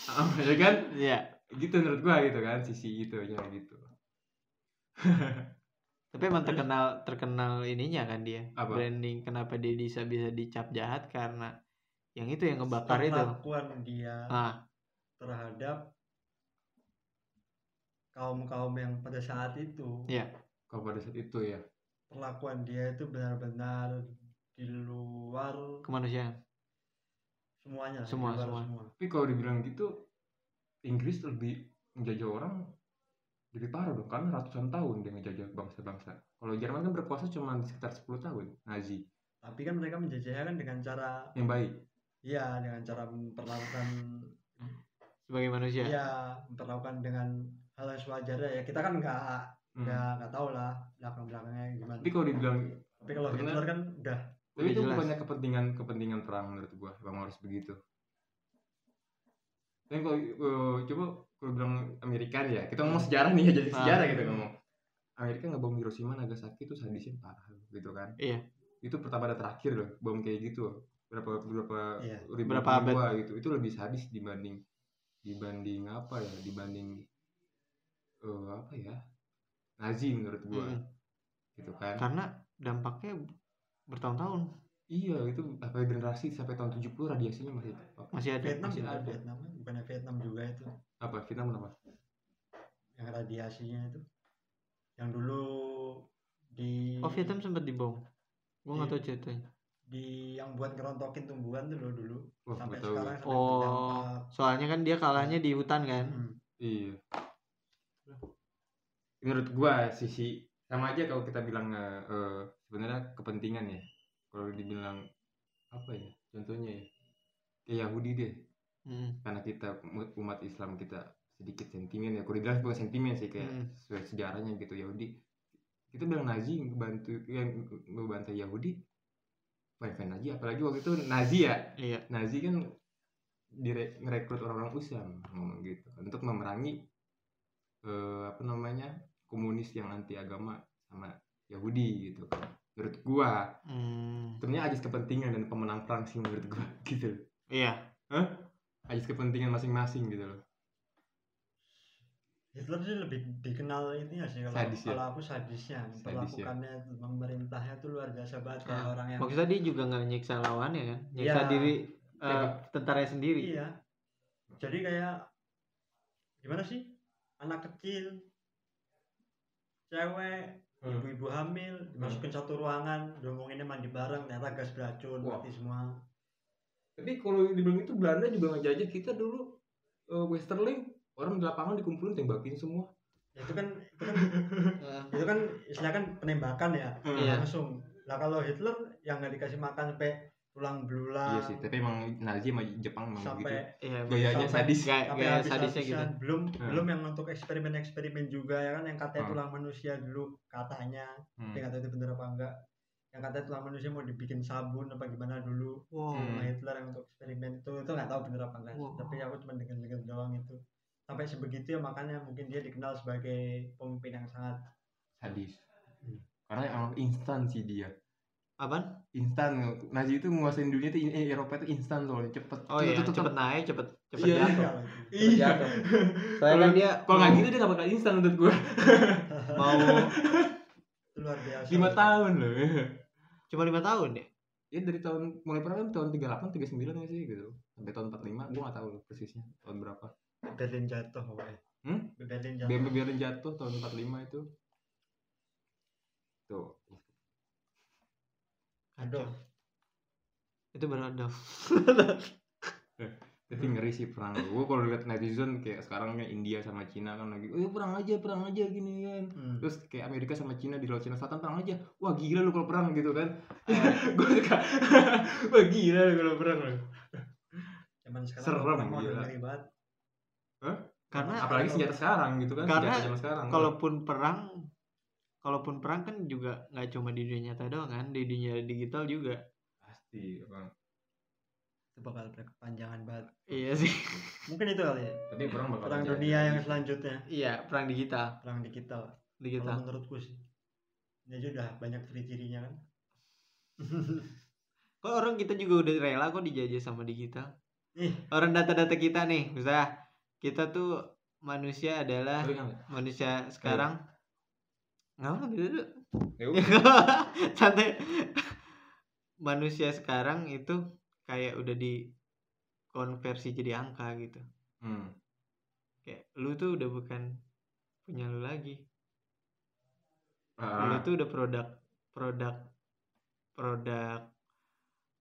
Ah, ya kan? Iya. gitu menurut gua gitu kan sisi itu ya gitu Tapi emang terkenal terkenal ininya kan dia. Apa? Branding kenapa dia bisa bisa dicap jahat karena yang itu yang ngebakar itu. perlakuan dia Ah, terhadap kaum kaum yang pada saat itu Iya. kalau pada saat itu ya perlakuan dia itu benar-benar di luar kemanusiaan. semuanya Semua, luar semua. tapi kalau dibilang gitu Inggris lebih menjajah orang lebih parah dong karena ratusan tahun dia ngejajah bangsa-bangsa kalau Jerman kan berkuasa cuma di sekitar 10 tahun Nazi tapi kan mereka menjajahnya kan dengan cara yang baik ya dengan cara memperlakukan Sebagai manusia. ya memperlakukan dengan hal yang sewajarnya ya kita kan nggak Hmm. nggak nggak tahu lah belakang belakangnya gimana tapi kalau dibilang tapi kalau Bener. Hitler kan udah tapi itu jelas. bukannya kepentingan kepentingan perang menurut gua bang harus begitu dan kalau eh, coba kalau bilang Amerika nih ya kita ngomong sejarah nih ya jadi Ah. sejarah gitu ngomong Amerika ngebom Hiroshima Nagasaki itu sadisnya parah gitu kan Iya. itu pertama dan terakhir loh bom kayak gitu berapa berapa Iya. ribu Berapa abad. gitu itu lebih sadis dibanding dibanding apa ya dibanding eh, apa ya Nazi menurut gua Mm. gitu kan Karena dampaknya bertahun-tahun iya itu apa generasi sampai tahun 70 radiasinya masih apa, masih ada. Vietnam masih juga ada. Vietnam bukannya Vietnam juga itu apa Vietnam apa yang radiasinya itu yang dulu di Oh, Vietnam sempat dibom. Gua nggak Iya. tahu ceritanya. di yang buat ngerontokin tumbuhan tuh loh dulu Wah, sampai tahu. sekarang sampai Oh, berdampak. soalnya kan dia kalahnya di hutan kan. Hmm. iya menurut gua sisi sama aja kalau kita bilang eh, eh, sebenarnya kepentingan ya kalau dibilang apa ya contohnya ya kayak Yahudi deh Hmm. karena kita umat- Islam kita sedikit sentimen ya dibilang bukan sentimen sih kayak Hmm. sesuai sejarahnya gitu Yahudi kita bilang Nazi ngebantu yang ngebantai Yahudi fine aja apalagi waktu itu Nazi ya Iya. Nazi kan dire- ngerekrut orang-orang Islam ngomong gitu kan, untuk memerangi eh, apa namanya komunis yang anti agama sama Yahudi gitu kan menurut gua Hmm. sebenarnya ajas kepentingan dan pemenang perang sih menurut gua gitu Iya. Ajas kepentingan masing-masing gitu loh Hitler sih lebih dikenal ini ya sih kalau Sadis ya? kalau aku sadisnya Sadis ya. perlakukannya pemerintahnya tuh luar biasa banget kayak Ah, orang yang Maksudnya dia juga nggak nyiksa lawannya kan? Nyiksa Iya. diri eh, Iya. tentaranya sendiri. iya jadi kayak gimana sih anak kecil cewek Hmm. ibu-ibu hamil dimasukin satu ruangan diomonginnya mandi bareng ternyata gas beracun Wah. mati semua tapi kalau dibilang itu Belanda juga ngejajah kita dulu eh, Westerling orang di lapangan dikumpulin tembakin semua Ya, itu kan itu kan Eh, itu kan istilahnya kan penembakan ya Iya. langsung lah kalau Hitler yang nggak dikasih makan sampai tulang belulang iya sih tapi emang Nazi sama Jepang emang sampai gitu Iya. gayanya sampai- sadis Gaya, sampai gaya habis sadisnya gitu. belum Hmm. belum yang untuk eksperimen-eksperimen juga ya kan yang katanya Hmm. tulang manusia dulu katanya Hmm. tapi nggak tahu itu bener apa enggak yang katanya tulang manusia mau dibikin sabun apa gimana dulu Wow. Sama Hitler yang untuk eksperimen itu itu nggak tahu bener apa enggak sih. Wow. tapi aku cuma dengar-dengar doang itu sampai sebegitu ya makanya mungkin dia dikenal sebagai pemimpin yang sangat sadis Hmm. karena emang instan sih dia Apaan? instan Nazi itu menguasain dunia itu eh, Eropa itu instan soalnya cepet Oh iya, Cepet, cepet, naik, cepet cepet Iya. jatuh. Iya, Iya. jatuh. Soalnya kan dia kalau nggak gitu dia nggak bakal instan menurut gue mau luar biasa lima tahun loh cuma lima tahun ya. ya dari tahun mulai perang kan tahun 38 39 nggak sih gitu. Sampai tahun 45 gue nggak tahu persisnya tahun berapa. Berlin jatuh pokoknya. Hmm? Berlin jatuh. BMP Berlin jatuh tahun 45 itu. Tuh. Aduh. Itu baru ada. Tapi ngeri sih perang. Gue kalau lihat netizen kayak sekarang kayak India sama Cina kan lagi oh perang aja perang aja gini kan. Hmm. terus kayak Amerika sama Cina di laut Cina Selatan perang aja. Wah gila lu kalau perang gitu kan. Gue suka. Wah gila lu kalau perang. Lu zaman sekarang Serem, mau gila. banget. Karena apalagi senjata sekarang gitu kan Karena senjata zaman sekarang. kalaupun perang kalaupun perang kan juga nggak cuma di dunia nyata doang kan, di dunia digital juga. pasti bang itu bakal berkepanjangan banget. Iya sih. mungkin itu kali ya. Tapi perang bakal perang dunia yang selanjutnya. Iya, perang digital. perang digital. Digital. kalau menurutku sih. Ini aja udah banyak ciri-cirinya kan. Kok orang kita juga udah rela kok dijajah sama digital. ih. Orang data-data kita nih, misalnya kita tuh manusia adalah manusia sekarang. Nggak apa dulu ya santai. Manusia sekarang itu kayak udah dikonversi jadi angka gitu Hmm. kayak lu tuh udah bukan punya lu lagi lu Ah. tuh udah produk produk produk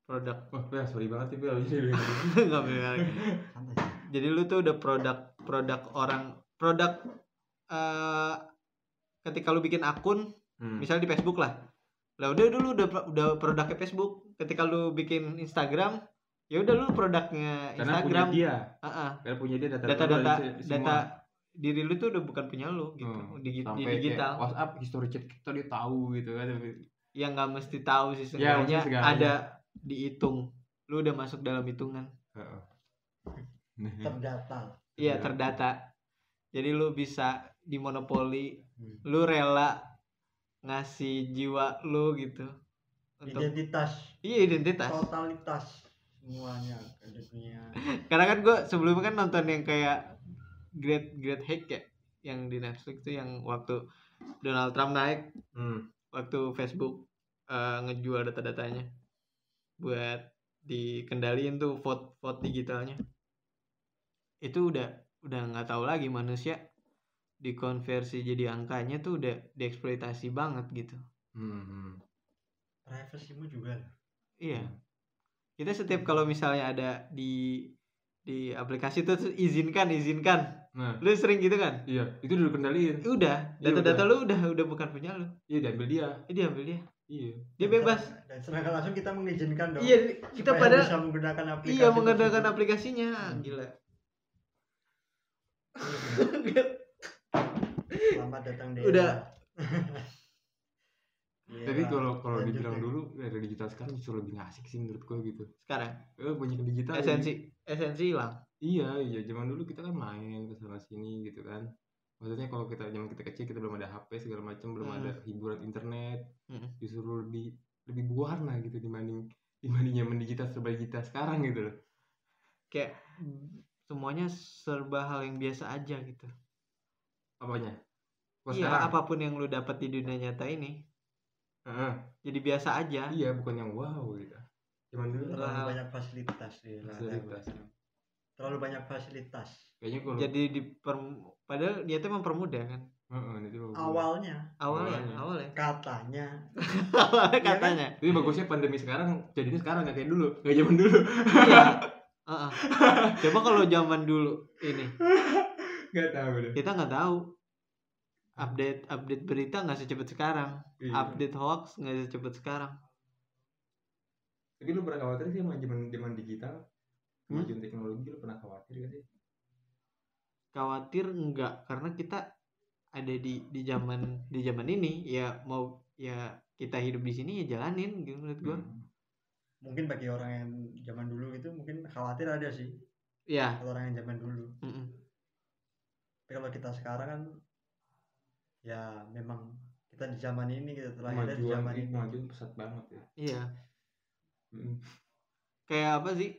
produk Wah, ya, sorry banget sih nggak lagi. santai jadi lu tuh udah produk produk orang produk eh ketika lu bikin akun Hmm. misalnya di Facebook lah lah udah dulu udah udah produknya Facebook ketika lu bikin Instagram ya udah lu produknya Karena punya Instagram dia, Ah-ah. karena punya dia data data-data dari se- data semua. diri lu tuh udah bukan punya lu gitu Hmm, di, di Sampai kayak digital WhatsApp history chat kita dia tahu gitu kan. ya nggak mesti tahu sih Ya, sebenarnya segalanya. ada dihitung lu udah masuk dalam hitungan Heeh. terdata iya Iya. terdata jadi lu bisa dimonopoli Hmm. lu rela ngasih jiwa lu gitu untuk identitas. Iya identitas. Totalitas semuanya ada punya karena kan gue sebelumnya kan nonton yang kayak Great Great Hack ya yang di Netflix tuh yang waktu Donald Trump naik Hmm. waktu Facebook eh, ngejual data-datanya buat dikendaliin tuh vote vote digitalnya. Itu udah udah nggak tahu lagi manusia dikonversi jadi angkanya tuh udah dieksploitasi banget gitu. Hmm. Privasimu juga iya. Kita setiap kalau misalnya ada di di aplikasi tuh izinkan izinkan. Nah, lu sering gitu kan? Iya, itu udah dikendaliin. udah. Iya, data-data lu udah udah bukan punya lu. Iya, diambil dia. Eh, dia ambil dia. Iya. dia Dan bebas. dan sedangkan langsung kita mengizinkan dong. Iya kita pada bisa menggunakan aplikasi iya menggunakan tersebut. aplikasinya. Hmm. gila. Selamat datang di Udah. Iya, Tapi kalau kalau dibilang deh. dulu dari digital sekarang justru lebih asik sih menurut gue gitu. sekarang Eh banyak digital. esensi esensi hilang Iya, iya. Zaman dulu kita kan main ke sana sini gitu kan. Maksudnya kalau kita zaman kita kecil kita belum ada HP segala macam, belum Hmm. ada hiburan internet. Hmm. Justru lebih lebih berwarna gitu dibanding dibanding zaman digital serba digital sekarang gitu loh. kayak semuanya serba hal yang biasa aja gitu Apanya? Iya apa pun yang lu dapat di dunia nyata ini Heeh. jadi biasa aja Iya, bukan yang wow gitu. Zaman dulu kan terlalu Lah. banyak fasilitas di fasilitas. terlalu banyak fasilitas Kayaknya kalau jadi di padahal dia tuh mempermudah kan Heeh, itu bagus. awalnya awalnya Awalnya. awalnya katanya awalnya Iya kan? katanya Tapi bagusnya pandemi sekarang jadinya sekarang nggak kayak dulu, nggak zaman dulu. iya Heeh. coba kalau zaman dulu ini Nggak tahu deh. kita nggak tahu update update berita nggak secepat sekarang Iya. update hoax nggak secepat sekarang Tapi lu pernah khawatir sih sama zaman zaman digital, Hmm? kemajuan teknologi lu pernah khawatir gak sih? khawatir enggak karena kita ada di di zaman di zaman ini ya mau ya kita hidup di sini ya jalanin gitu menurut gua Hmm. mungkin bagi orang yang zaman dulu itu mungkin khawatir ada sih ya kalau orang yang zaman dulu mm-mm. tapi kalau kita sekarang kan ya memang kita di zaman ini kita telah ada di zaman ini kemajuan pesat banget ya iya Mm. kayak apa sih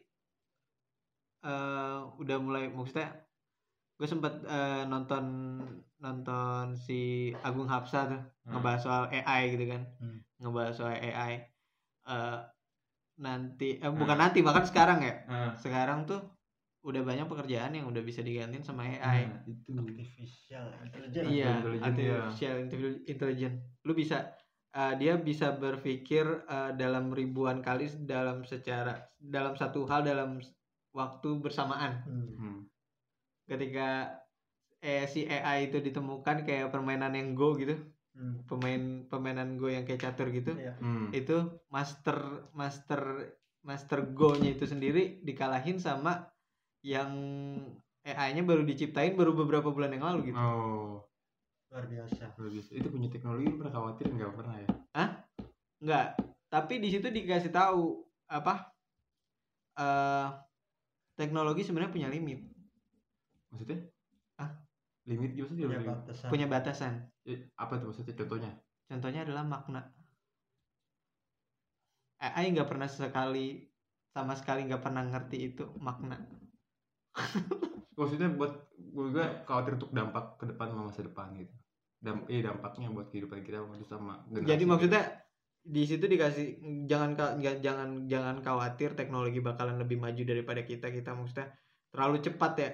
eh udah mulai maksudnya gue sempat eh, nonton nonton si Agung Hapsa tuh Hmm. ngebahas soal AI gitu kan Hmm. ngebahas soal AI eh nanti eh, bukan Hmm. nanti bahkan sekarang ya Ah, sekarang tuh udah banyak pekerjaan yang udah bisa digantiin sama AI nah, itu artificial intelligence iya intelligent, artificial intelli- intelligence lu bisa eh, dia bisa berpikir eh, dalam ribuan kali dalam secara dalam satu hal dalam waktu bersamaan Hmm. Ketika eh, si AI itu ditemukan kayak permainan yang Go gitu Hmm. pemain permainan Go yang kayak catur gitu Iya. Hmm. itu master master master Go-nya itu sendiri dikalahin sama yang AI-nya baru diciptain baru beberapa bulan yang lalu gitu. Oh. Luar biasa. Luar biasa. Itu punya teknologi pernah khawatir nggak? Pernah ya? Enggak, tapi di situ dikasih tahu apa eh teknologi sebenarnya punya limit, maksudnya? Ah? limit gimana sih punya limit? batasan. Punya batasan. Eh, apa tuh maksudnya contohnya? Contohnya adalah makna. AI nggak pernah sekali sama sekali nggak pernah ngerti itu makna. maksudnya buat gue juga khawatir untuk dampak ke depan sama masa depan gitu. Dam eh dampaknya buat kehidupan kita maju sama generasi Jadi maksudnya di situ dikasih jangan jangan jangan khawatir teknologi bakalan lebih maju daripada kita. Kita maksudnya terlalu cepat ya.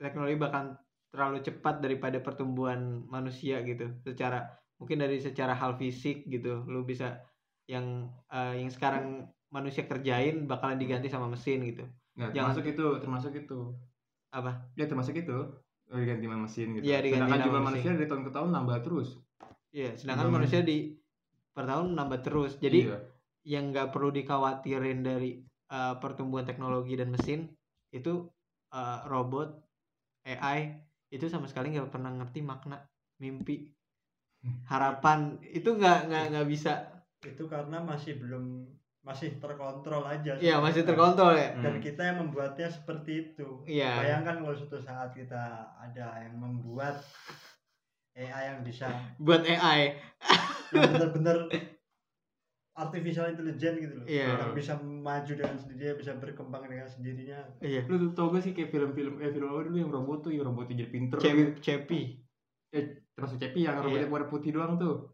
Teknologi bakal terlalu cepat daripada pertumbuhan manusia gitu. Secara mungkin dari secara hal fisik gitu. Lu bisa yang eh, yang sekarang manusia kerjain bakalan diganti sama mesin gitu. Nah, jangan- termasuk itu termasuk itu apa? Ya termasuk itu. Oh, diganti sama mesin gitu. Iya, diganti sedangkan sama jumlah mesin. manusia dari tahun ke tahun nambah terus. Ya sedangkan Jumlah manusia di per tahun nambah terus. Jadi Iya. yang nggak perlu dikhawatirin dari uh, pertumbuhan teknologi dan mesin itu uh, robot AI itu sama sekali nggak pernah ngerti makna mimpi harapan. Itu nggak nggak nggak bisa. Itu karena masih belum masih terkontrol aja ya masih terkontrol ya dan Hmm. kita yang membuatnya seperti itu Iya. bayangkan kalau suatu saat kita ada yang membuat AI yang bisa buat AI yang benar-benar artificial intelligence gitu loh Iya. yang bisa maju dengan sendirinya bisa berkembang dengan sendirinya iya lu tuh tau gak sih kayak film-film eh film apa dulu yang robot tuh yang robotnya jadi pinter Cep- gitu. Cepi eh termasuk Cepi yang robotnya Iya. warna putih doang tuh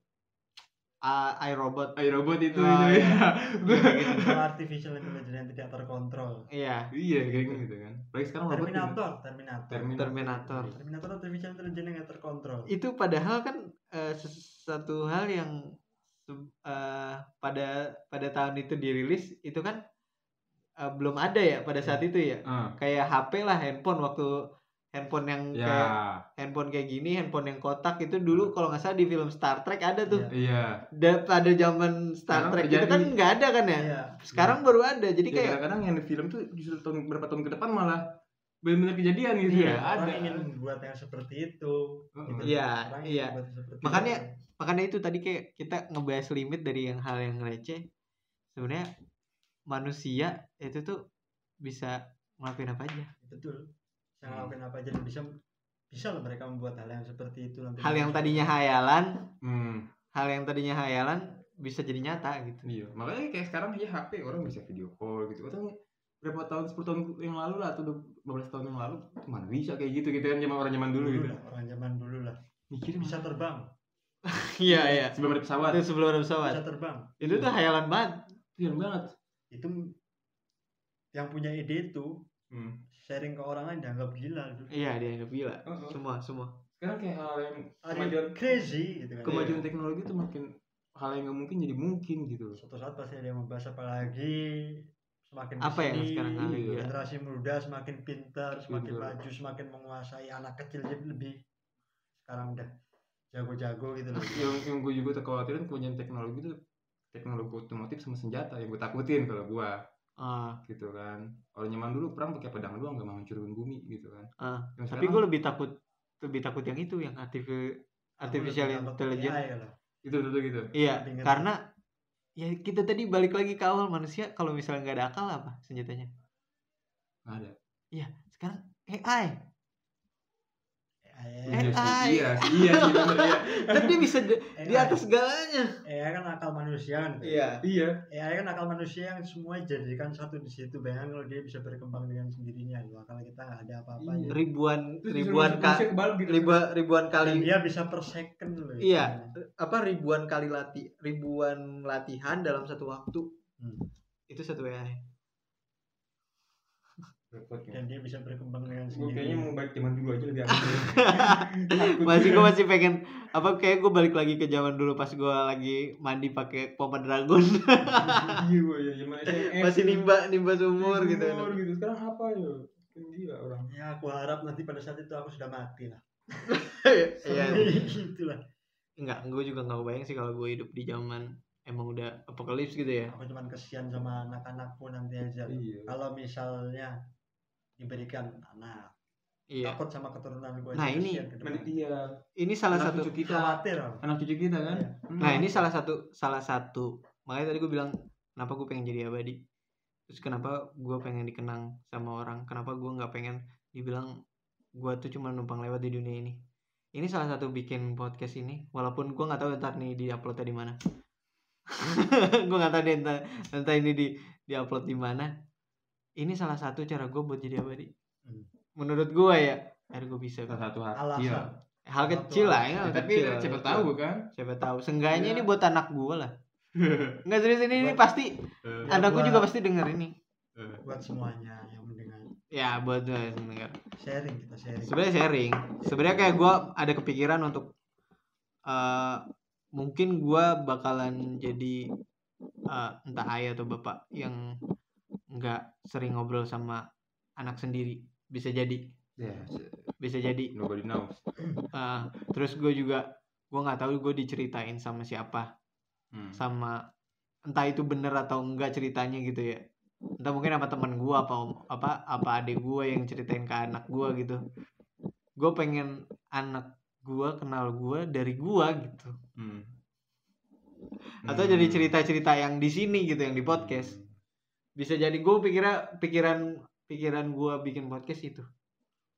uh, iRobot. Ayo robot itu. Oh, itu iya. ya gitu. Itu artificial intelligence yang tidak terkontrol. Iya. Iya kayak gitu kan. Apalagi sekarang robot Terminator Terminator. Terminator. Terminator. Terminator artificial intelligence yang tidak terkontrol. Itu padahal kan eh, ses- satu hal yang eh, pada pada tahun itu dirilis itu kan eh, belum ada ya pada saat itu ya. Ah kayak HP lah handphone waktu handphone yang ya. kayak handphone kayak gini handphone yang kotak itu dulu kalau nggak salah di film Star Trek ada tuh. Iya. Da- pada zaman Star Sekarang Trek itu kan nggak ada kan ya? Iya. sekarang baru ada jadi Ya, kayak kadang-kadang yang di film tuh justru tahun berapa tahun ke depan malah benar-benar kejadian gitu Iya, ya. Ada. orang ingin membuat yang seperti itu. Gitu. Iya, Orang ingin iya. Makanya- itu. makanya itu tadi kayak kita ngebahas limit dari yang hal yang receh. Sebenarnya manusia itu tuh bisa ngelakuin apa aja. Betul bisa Hmm. ngelakuin apa aja dan bisa bisa loh mereka membuat hal yang seperti itu nanti. Hal yang tadinya hayalan hmm. hal yang tadinya hayalan bisa jadi nyata gitu. Iya makanya kayak sekarang aja HP orang bisa video call gitu. Atau berapa tahun 10 tahun yang lalu lah atau 15 tahun yang lalu mana bisa kayak gitu gitu kan zaman orang zaman dulu dulu gitu lah orang zaman dulu lah. Mikir bisa terbang. Iya iya. Sebelum ada pesawat. Itu sebelum ada pesawat. Bisa terbang. Itu tuh hayalan banget. Iya banget. Itu yang punya ide itu hmm. Sharing ke orang lain dianggap gila gitu. iya dia anggap gila Heeh. semua semua sekarang kayak hal yang kemajuan crazy gitu kan kemajuan teknologi tuh makin hal yang nggak mungkin jadi mungkin gitu suatu saat pasti ada yang membahas apalagi semakin Apa yang sekarang ada, iya. generasi muda semakin pintar semakin Pintar. maju semakin menguasai anak kecil jadi lebih sekarang udah jago-jago gitu loh yang yang gue juga kekhawatiran kemajuan teknologi itu teknologi otomotif sama senjata yang gue takutin kalau gue Ah, gitu kan. Kalau nyaman dulu perang pakai pedang doang gak mau hancurin bumi gitu kan. Ah. Yang tapi gue lebih takut lebih takut yang itu yang artificial takut intelligence. Kalau. itu itu gitu iya karena ya kita tadi balik lagi ke awal manusia kalau misalnya nggak ada akal apa senjatanya? Nggak ada. Sekarang AI AI Iya iya iya ya. kan dia bisa di, di AI. atas segalanya AI kan akal manusia kan iya Iya. AI kan akal manusia yang semua dijadikan satu di situ bayangkan kalau dia bisa berkembang dengan sendirinya loh akal kita nggak ada apa-apa Iya. ribuan Terus ribuan disuruh ka, manusia kebalik gitu. ribuan ribuan dan kali dia bisa per second loh iya apa ribuan kali latih ribuan latihan dalam satu waktu Hmm. itu satu AI Dan dia bisa berkembang dengan Gue kayaknya mau balik zaman dulu aja lebih aman. masih gue masih pengen apa kayak gue balik lagi ke zaman dulu pas gue lagi mandi pakai pompa dragon Iya gue ya zaman masih gitu. nimba nimba sumur gitu Sumur gitu. Sekarang apa ya? Kan Gila orang. ya aku harap nanti pada saat itu aku sudah mati lah iya itulah enggak gue juga nggak kebayang sih kalau gue hidup di zaman emang udah apokalips gitu ya aku cuman kesian sama anak-anakku nanti aja. Iya. kalau misalnya diberikan anak iya. Takut sama keturunan gue Nah, ini- ini salah Anak satu cucu kita. khawatir. Anak cucu kita kan? Iya. nah ini salah satu salah satu. Makanya tadi gue bilang kenapa gue pengen jadi abadi? Terus kenapa gue pengen dikenang sama orang? Kenapa gue nggak pengen dibilang gue tuh cuma numpang lewat di dunia ini? Ini salah satu bikin podcast ini. Walaupun gue nggak tahu ntar nih di uploadnya di mana. Gue nggak tahu deh entar, entar ini di di upload di mana ini salah satu cara gue buat jadi abadi. Hmm. menurut gue ya akhirnya gue bisa Salah satu hal. alasan. Iya. hal kecil lah ya Ya, hal tapi kecil, siapa tahu kan? siapa tahu. Seenggaknya Iya. ini buat anak gue lah. Nggak serius ini, ini pasti Ya, anak gue juga pasti denger ini. Buat semuanya yang mendengar. Ya buat gue yang denger sharing kita sharing. Sebenarnya sharing. Sebenarnya kayak gue ada kepikiran untuk eh mungkin gue bakalan jadi eh, entah ayah atau bapak yang nggak sering ngobrol sama anak sendiri. Bisa jadi. Ya, bisa jadi. Nobody knows. Eh, terus gue juga gue nggak tahu gue diceritain sama siapa. Hmm. sama entah itu bener atau enggak ceritanya gitu ya. Entah mungkin apa teman gua apa apa apa adik gua yang ceritain ke anak gua gitu. Gue pengen anak gua kenal gua dari gua gitu. Hmm. atau jadi cerita-cerita yang di sini gitu yang di podcast bisa jadi gue pikirnya pikiran pikiran gua bikin podcast itu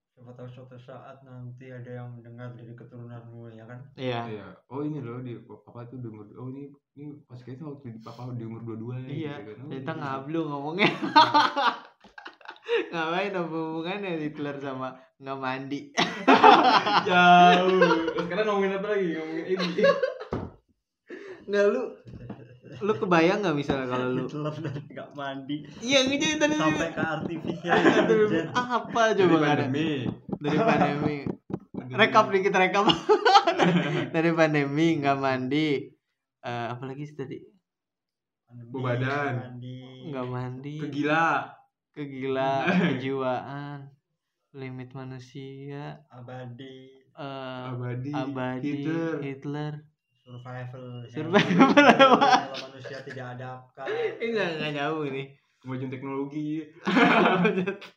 siapa tahu suatu saat nanti ada yang mendengar dari keturunanmu ya kan iya Iya. Oh ini loh di papa tuh di umur oh ini ini pas kayaknya waktu di papa di umur dua-dua Iya, gitu kan. Oh, kita gitu. ngablu ngomongnya ngapain apa hubungannya Hitler sama nggak mandi Jauh. Sekarang ngomongin apa lagi? Ngomongin ini. nggak lu lu kebayang nggak misalnya kalau lu Hitler dan nggak mandi. Iya ngejadi tadi sampai ke intelligence. apa Dari coba ada? pandemi. dari pandemi. Rekap dikit rekap. Dari pandemi nggak mandi. Eh, apalagi sih tadi? Bau badan. mandi. Nggak mandi. Kegila. kegila kejiwaan. Limit manusia. Abadi. Eh, Abadi. abadi Hitler. Hitler survival Survival. kalau manusia tidak ada akal ini nggak nggak jauh ini Kemajuan teknologi.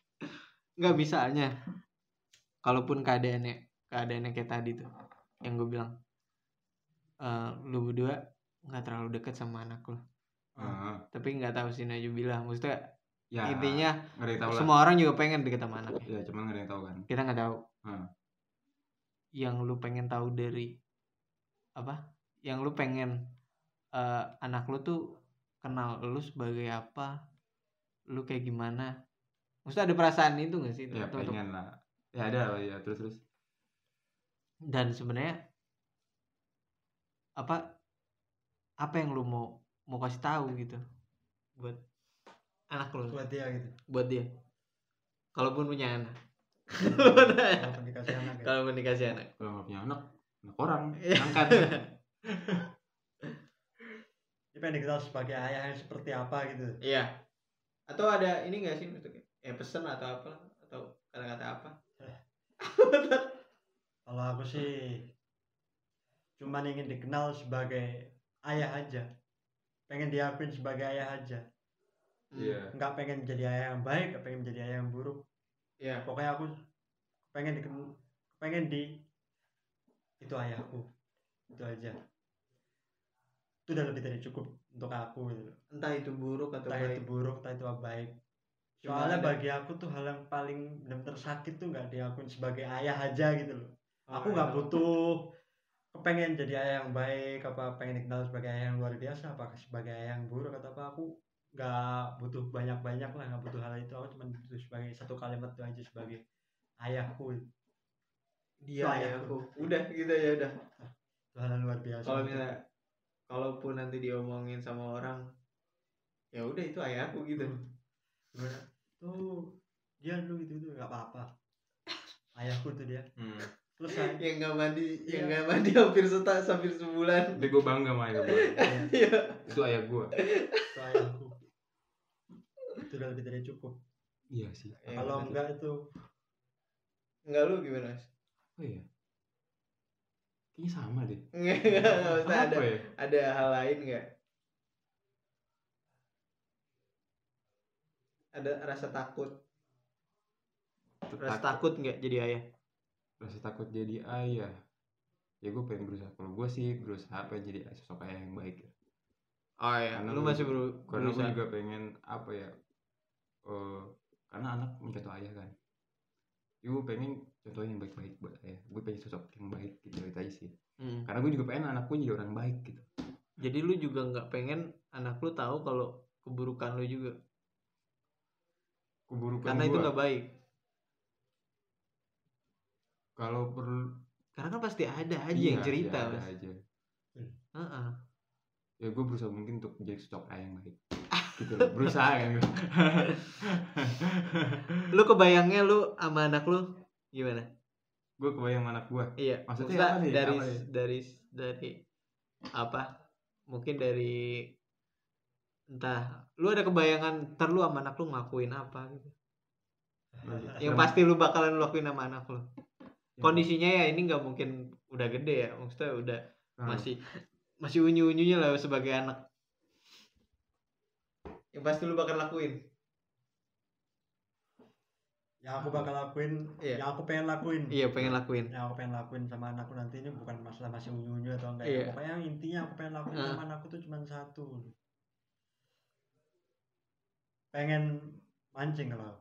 nggak bisanya kalaupun keadaannya keadaannya kayak tadi tuh yang gue bilang eh lu berdua nggak terlalu dekat sama anak lu Ah, tapi nggak tahu sih Najubila maksudnya ya. intinya lah. semua orang juga pengen deket sama anaknya Ya, cuman nggak ada yang tahu kan. kita nggak tahu Hmm. yang lu pengen tahu dari apa yang lu pengen eh, anak lu tuh kenal lu sebagai apa lu kayak gimana maksudnya ada perasaan itu gak sih Ya Untuk- pengen lah. Ya ada ya terus terus. dan sebenarnya apa apa yang lu mau mau kasih tahu gitu buat anak lu buat dia gitu buat dia kalaupun punya anak kalau dikasih anak ya. kalaupun dikasih anak Kalau nggak punya anak, anak orang Iya. angkat. dia pengen dikenal sebagai ayah yang seperti apa gitu. Iya. Atau ada ini gak sih maksudnya ya pesan atau apa? Atau kata-kata apa? Kalau aku sih cuman ingin dikenal sebagai ayah aja. Pengen diakuin sebagai ayah aja. Iya. nggak pengen jadi ayah yang baik nggak pengen jadi ayah yang buruk. Iya. pokoknya aku pengen di pengen di itu ayahku. Itu aja itu udah lebih dari cukup untuk aku gitu loh. entah itu buruk atau entah baik. itu buruk entah itu baik. Cuma soalnya ada- bagi aku tuh hal yang paling benar-benar sakit tuh nggak diakuin sebagai ayah aja gitu loh. Aku nggak butuh kepengen jadi ayah yang baik apa pengen dikenal sebagai ayah yang luar biasa apa sebagai ayah yang buruk atau apa aku nggak butuh banyak banyak lah nggak butuh hal itu. Aku cuma butuh sebagai satu kalimat itu aja sebagai ayahku. Dia ya ayahku. aku udah gitu ya udah. Hal yang luar biasa. Kalau misalnya kalaupun nanti diomongin sama orang ya udah itu ayahku gitu Gimana? tuh dia gitu itu nggak apa-apa ayahku tuh dia Hmm. selesai yang nggak mandi yang Iya. nggak mandi hampir setahun hampir sebulan Tapi gue bangga sama ayah gue. Iya. Itu ayah gue. itu ayahku itu udah lebih dari cukup Iya sih. Iya, kalau betul. enggak itu Enggak lu gimana Mas? Oh iya. Kayaknya sama deh. Enggak, ada Apa ya? ada hal lain enggak? Ada rasa takut. Rasa Tak- takut enggak jadi ayah? rasa takut jadi ayah ya gue pengen berusaha kalau gue sih berusaha pengen jadi sosok ayah yang baik ya. Oh iya, Karena lu masih beru karena gue berusaha. juga pengen apa ya eh karena anak mencontoh ayah kan ya, gue pengen contohnya yang baik-baik buat ayah gue pengen sosok yang baik gitu itu aja sih Hmm. karena gue juga pengen anak gue jadi orang baik gitu Jadi lu juga nggak pengen anak lu tahu kalau keburukan lu juga. keburukan Karena itu gua, nggak baik. kalau perlu Karena kan pasti ada aja iya yang cerita, ada Mas. aja Heeh. ya gue berusaha mungkin untuk menjadi sosok ayah yang baik gitu loh berusaha kan Lu kebayangnya lu sama anak lu gimana? gue kebayang anak gue Iya, Maksudnya apa nih? dari Apa nih? dari dari apa? Mungkin dari entah lu ada kebayangan ntar lu sama anak lu ngelakuin apa gitu. Yang pasti lu bakalan lakuin sama anak lu. Kondisinya ya ini nggak mungkin udah gede ya, maksudnya udah Nah, masih masih unyu-unyunya lah sebagai anak. Yang pasti lu bakal lakuin. Yang aku bakal lakuin Iya. yang aku pengen lakuin Iya, pengen lakuin. yang aku pengen lakuin sama anakku nanti ini bukan masalah masih unyu-unyu atau enggak Iya. ya. pokoknya yang intinya aku pengen lakuin Ah. sama anakku tuh cuma satu pengen mancing kalau.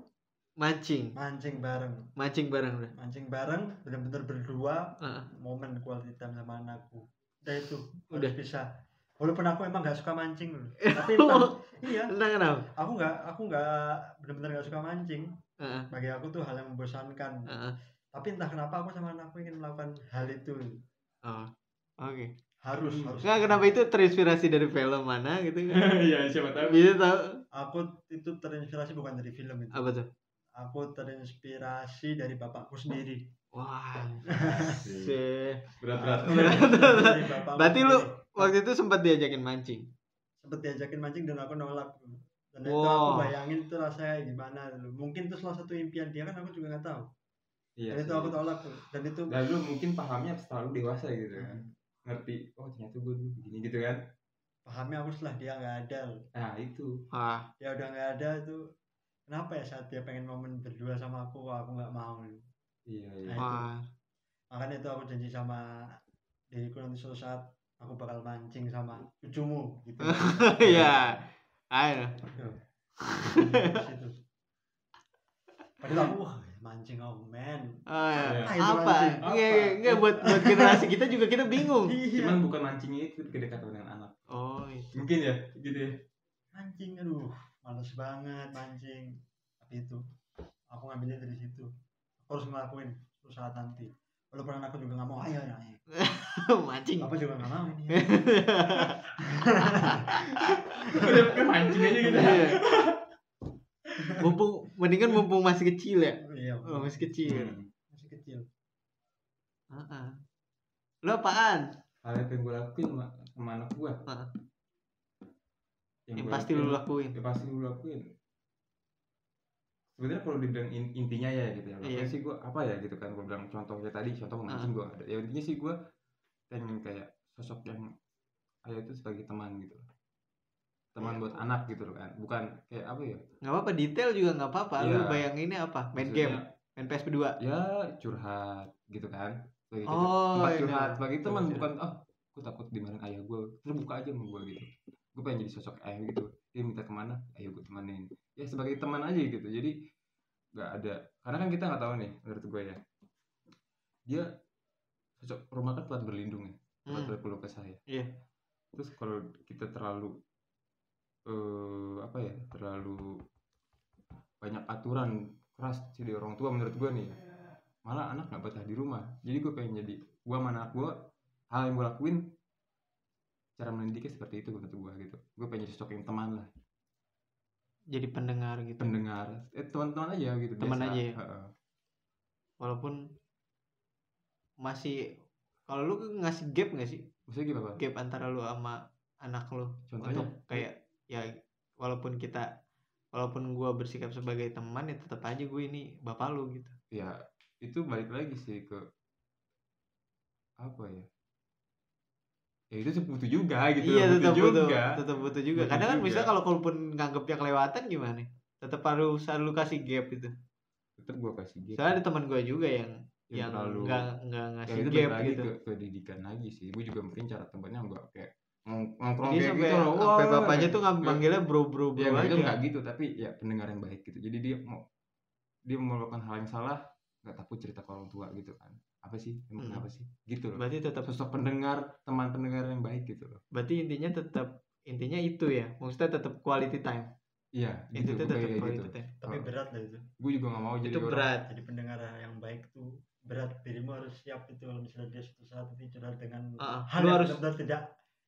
Mancing, mancing bareng mancing bareng udah. mancing bareng bener-bener berdua Heeh. momen quality time sama anakku udah itu Udah. bisa walaupun aku emang nggak suka mancing loh tapi entah, iya kenapa. aku nggak aku nggak bener-bener nggak suka mancing Heeh. bagi aku tuh hal yang membosankan Heeh. tapi entah kenapa aku sama anakku ingin melakukan hal itu Oh. Oke. harus harus Nggak kenapa itu terinspirasi dari film mana gitu kan? Iya siapa tahu Bisa tahu aku itu terinspirasi bukan dari film itu apa tuh? aku terinspirasi dari bapakku sendiri Wah. Sih. sih. berat-berat Dari bapakku Berarti lu waktu itu sempat diajakin mancing. sempet diajakin mancing dan aku nolak dan itu Wow. aku bayangin itu rasanya gimana dulu mungkin itu salah satu impian dia kan aku juga nggak tahu iya dan itu aku tolak tuh. dan itu dan lu mungkin pahamnya setelah lu dewasa gitu kan ngerti oh ternyata gue dulu begini gitu kan pahamnya aku setelah dia nggak ada loh. nah itu Ah, dia udah nggak ada itu kenapa ya saat dia pengen momen berdua sama aku kok aku nggak mau iya Nah, iya itu. wah. makanya itu aku janji sama diriku nanti suatu saat aku bakal mancing sama cucumu gitu Iya. Ayo. Padahal aku wah mancing oh man Oh, iya. Apa itu Apa? Enggak, Apa? enggak buat buat generasi kita juga kita bingung. iya cuman bukan mancingnya itu kedekatan dengan anak Oh, iya. mungkin ya gitu ya mancing aduh males banget mancing tapi itu aku ngambilnya dari situ aku harus ngelakuin suatu saat nanti walaupun anakku juga nggak mau ayo ayo ayo. mancing. Bapak juga nggak mau ini udah kan mancing aja gitu Iya. mumpung mendingan mumpung masih kecil ya. iya Oh, masih kecil. Hmm. masih kecil Heeh. Lo apaan? hal yang pengen gue lakuin sama, sama anak gue Heeh. Yang pasti lu lakuin. yang pasti lu lakuin sebenarnya kalau dibilang in- intinya ya gitu ya Iya. iya. sih gue apa ya gitu kan gue bilang contohnya tadi contoh mancing gue ada ya intinya sih gue pengen kayak sosok yang ayah itu sebagai teman gitu teman Iya. buat anak gitu loh kan bukan kayak apa ya Nggak apa-apa detail juga nggak apa-apa. Lu Iya. bayanginnya apa? Main Maksudnya, game, main PS 2 ya curhat gitu kan sebagai kayak Oh, tempat iya. curhat sebagai teman Curhat. bukan oh gue takut dimarahin ayah gue terbuka aja sama gue gitu gue pengen jadi sosok ayah gitu dia minta ke mana ayo gue temanin ya sebagai teman aja gitu. Jadi nggak ada. Karena kan kita nggak tahu nih menurut gue ya. Dia sosok rumah kan tempat berlindung ya tempat Hmm. berkeluh kesah ya. Iya. terus kalau kita terlalu eh apa ya terlalu banyak aturan keras jadi orang tua menurut gua nih malah anak nggak betah di rumah. Jadi gue pengen jadi gua sama anak gua hal yang gue lakuin cara mendidiknya seperti itu menurut gua gitu. Gue pengen jadi yang teman lah jadi pendengar gitu pendengar eh teman-teman aja gitu Teman biasa. aja ya? Walaupun masih kalau lu ngasih gap nggak sih maksudnya gimana Pak? gap antara lu sama anak lu Contohnya? untuk kayak ya walaupun kita walaupun gua bersikap sebagai teman ya tetap aja gue ini bapak lu gitu ya itu balik lagi sih ke apa ya ya itu seputu juga gitu iya butuh tetap butuh juga. tetap butuh juga. Butuh kadang kan bisa kalau kalaupun nganggepnya kelewatan gimana tetap harus lu kasih gap itu tetap gue kasih gitu soalnya ada teman gue juga yang Yang nggak nggak ya ngasih itu gap lagi gitu. ke pendidikan lagi sih. Gue juga mungkin cara temennya enggak kayak nongkrong kayak sampai gitu loh. Sampai bapaknya tuh nggak ya, manggilnya bro bro bro ya nggak itu aja. nggak gitu tapi ya pendengar yang baik gitu. Jadi dia mau dia mau melakukan hal yang salah nggak takut cerita ke orang tua gitu kan apa sih? Emang Hmm. kenapa sih? Gitu loh. Berarti tetap sosok pendengar teman pendengar yang baik gitu loh. Berarti intinya tetap intinya itu ya. Maksudnya tetap quality time. Iya itu gitu. gue tetap quality gitu. time. Tapi Oh. berat lah itu? Gue juga nggak mau jadi itu orang berat. Jadi pendengar yang baik tuh berat. Dirimu harus siap itu kalau misalnya dia suatu saat itu curhat dengan Ah, hal yang harus- benar-benar tidak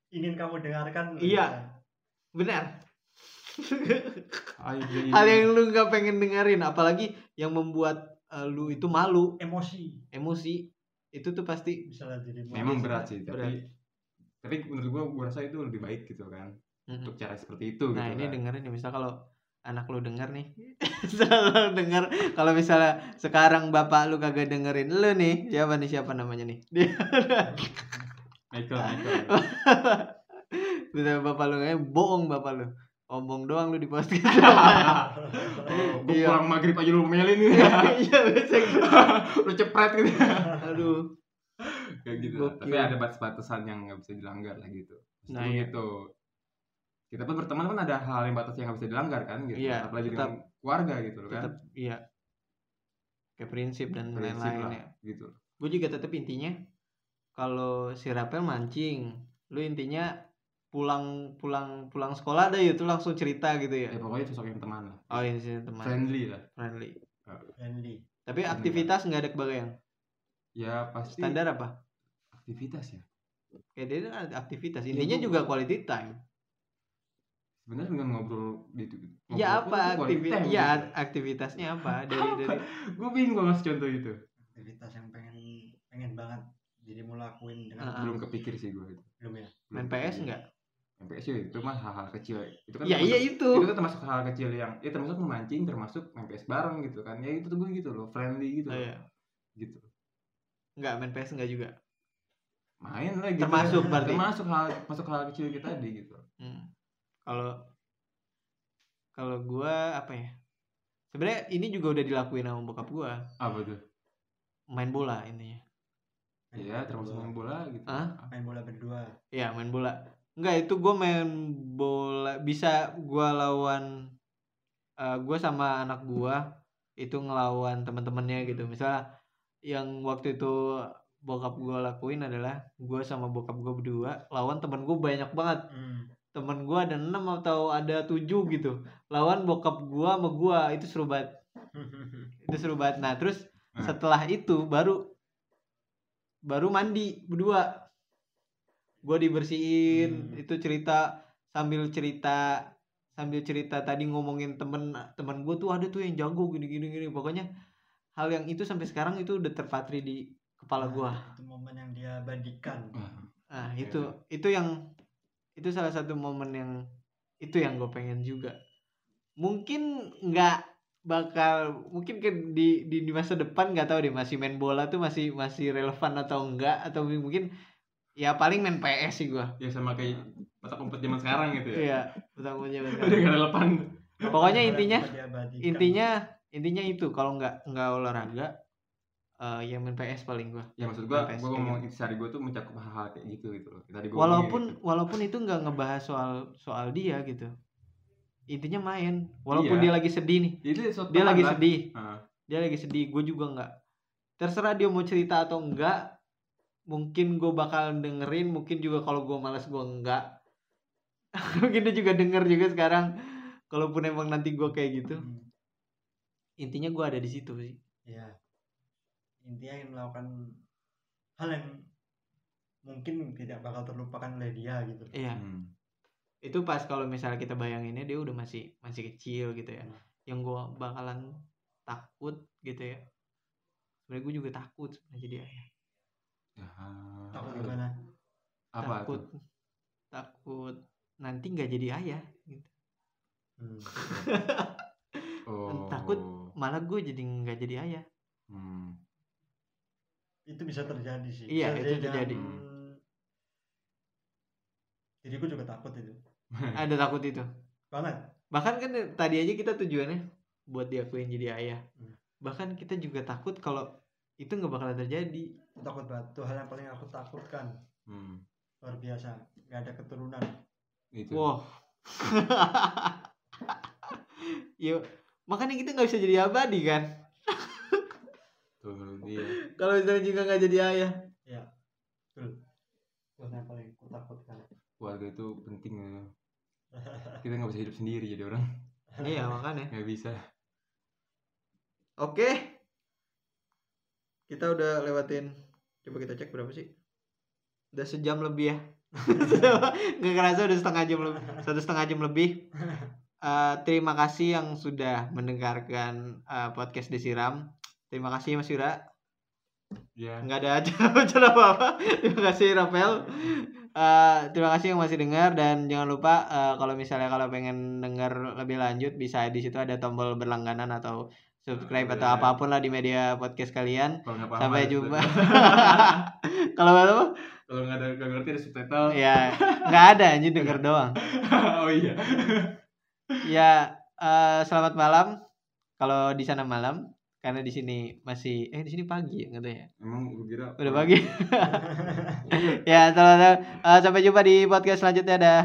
ingin kamu dengarkan. Iya. bisa. benar. Jadi- hal yang lu nggak pengen dengerin. Apalagi yang membuat uh, lu itu malu. Emosi. Emosi. Itu tuh pasti misalnya memang berat sih berat. tapi tapi menurut gua gua rasa itu lebih baik gitu kan Mm-mm. untuk cara seperti itu nah gitu ini kan. dengerin nih misal kalau anak lu denger nih selalu denger kalau misalnya sekarang bapak lu kagak dengerin lu nih siapa nih siapa namanya nih? Dia Michael Michael. Bapak lu kayak bohong bapak lu omong doang lu di podcast. Oh, Iya. pulang maghrib aja lu melin nih. Iya biasa gitu. lu cepret gitu. Aduh. Kayak gitu. Tapi ada batas-batasan yang nggak bisa dilanggar lah gitu. Nah, iya. gitu. Kita pun berteman kan ada hal yang batas yang nggak bisa dilanggar kan gitu. Iya, apalagi tetap- dengan keluarga gitu loh kan. tetap iya. Kayak prinsip dan lain-lain ya. gitu. Gue juga tetap intinya kalau si Rapel mancing lu intinya pulang pulang pulang sekolah ada itu langsung cerita gitu ya. Ya pokoknya sosok yang teman lah. Oh ini sih teman. Friendly lah. Friendly. Friendly. Tapi aktivitas nggak ada kebagian? Ya pasti standar apa? Aktivitas ya. Kayak dia kan ada aktivitas. Iya, intinya gua- juga quality time. Sebenarnya dengan ngobrol gitu. Ya apa? aktivitas ya aktivitasnya apa? Dari dari gue bingung kalau ngasih contoh gitu aktivitas yang pengen pengen banget dirimu lakuin dengan ah. belum kepikir sih gue itu. Belum ya? Main PS enggak PS ya itu mah hal-hal kecil itu kan ya iya termasuk- itu itu kan termasuk hal kecil yang ya termasuk memancing termasuk main PS bareng gitu kan ya itu tuh gue gitu loh friendly gitu oh, loh. iya. gitu enggak main PS enggak juga main lah gitu Termasuk berarti? termasuk hal masuk hal kecil kita tadi gitu Hmm. Kalau kalau gua apa ya? Sebenarnya ini juga udah dilakuin sama bokap gua, apa tuh main bola intinya. Iya termasuk main bola gitu Hah? main bola berdua Iya, main bola. Enggak, itu gua main bola bisa gua lawan eh gua sama anak gua itu ngelawan teman-temannya gitu. Misal yang waktu itu bokap gua lakuin adalah gua sama bokap gua berdua lawan temen gua banyak banget. hmm. temen gua ada enam atau ada tujuh gitu lawan bokap gua sama gua itu seru banget itu seru banget nah terus Nah. setelah itu baru baru mandi berdua gua dibersihin Hmm. itu cerita sambil cerita sambil cerita tadi ngomongin temen temen gua tuh ada tuh yang jago gini gini gini pokoknya hal yang itu sampai sekarang itu udah terpatri di kepala gua Nah, itu momen yang dia bagikan Wah, Nah Oke. itu itu yang itu salah satu momen yang itu yang gue pengen juga. Mungkin nggak bakal mungkin ke di, di di masa depan nggak tahu deh masih main bola tuh masih masih relevan atau enggak atau mungkin ya paling main PS sih gua. ya sama kayak mata umpet zaman sekarang gitu ya Iya, betul aja udah gak relevan Pokoknya intinya yang. Intinya intinya itu kalau nggak nggak olahraga eh ya main PS paling gua. ya maksud gua PS gua ngomong intisari gua tuh mencakup hal-hal kayak gitu gitu loh tadi gua Walaupun gitu. walaupun itu nggak ngebahas soal soal dia gitu. Intinya main. Walaupun Iya. dia lagi sedih nih. itu dia lagi lah. sedih Ah, dia lagi sedih gue juga nggak terserah dia mau cerita atau enggak mungkin gue bakal dengerin mungkin juga kalau gue malas gue enggak. Mungkin dia juga denger juga sekarang kalaupun emang nanti gue kayak gitu. Hmm, intinya gue ada di situ sih. Ya. Intinya yang melakukan hal yang mungkin tidak bakal terlupakan oleh dia gitu. Iya. Hmm. itu pas kalau misalnya kita bayanginnya dia udah masih masih kecil gitu ya. Hmm. yang gue bakalan takut gitu ya. Sebenarnya gue juga takut sebenarnya jadi ayah Ya, takut gimana apa takut tuh? takut nanti nggak jadi ayah gitu. Hmm. Oh. takut. malah gue jadi nggak jadi ayah Hmm. itu bisa terjadi sih Iya, Bisa itu dengan- terjadi. diriku juga takut itu ada takut itu banget bahkan kan tadi aja kita tujuannya buat diakuin jadi ayah Hmm. bahkan kita juga takut kalau itu nggak bakalan terjadi. Aku takut banget. Itu hal yang paling aku takutkan. Hmm. luar biasa. Nggak ada keturunan. Itu. wow yuk. Makanya kita nggak bisa jadi abadi kan? Tuh dia. kalau misalnya juga nggak jadi ayah. Betul. Itu yang paling aku takutkan. Keluarga itu penting ya. Kita nggak bisa hidup sendiri jadi orang. iya makanya. Nggak bisa. oke kita udah lewatin coba kita cek berapa sih? Udah sejam lebih ya. Nggak kerasa udah setengah jam lebih satu setengah jam lebih. Eh, terima kasih yang sudah mendengarkan eh, podcast Desiram. Terima kasih Mas Yura. Ya. nggak ada acara apa apa terima kasih Rafael. Eh, terima kasih yang masih dengar. Dan jangan lupa eh, kalau misalnya kalau pengen dengar lebih lanjut bisa di situ ada tombol berlangganan atau subscribe atau Boleh. apa pun lah di media podcast kalian. Paham sampai jumpa. kalau apa Kalau nggak ada nggak ngerti ada subtitle. ya nggak ada anjir denger doang. Oh iya. ya eh, selamat malam. Kalau di sana malam karena di sini masih eh di sini pagi ya ya? Emang gue kira udah pagi. Ya selamat eh, sampai jumpa di podcast selanjutnya dah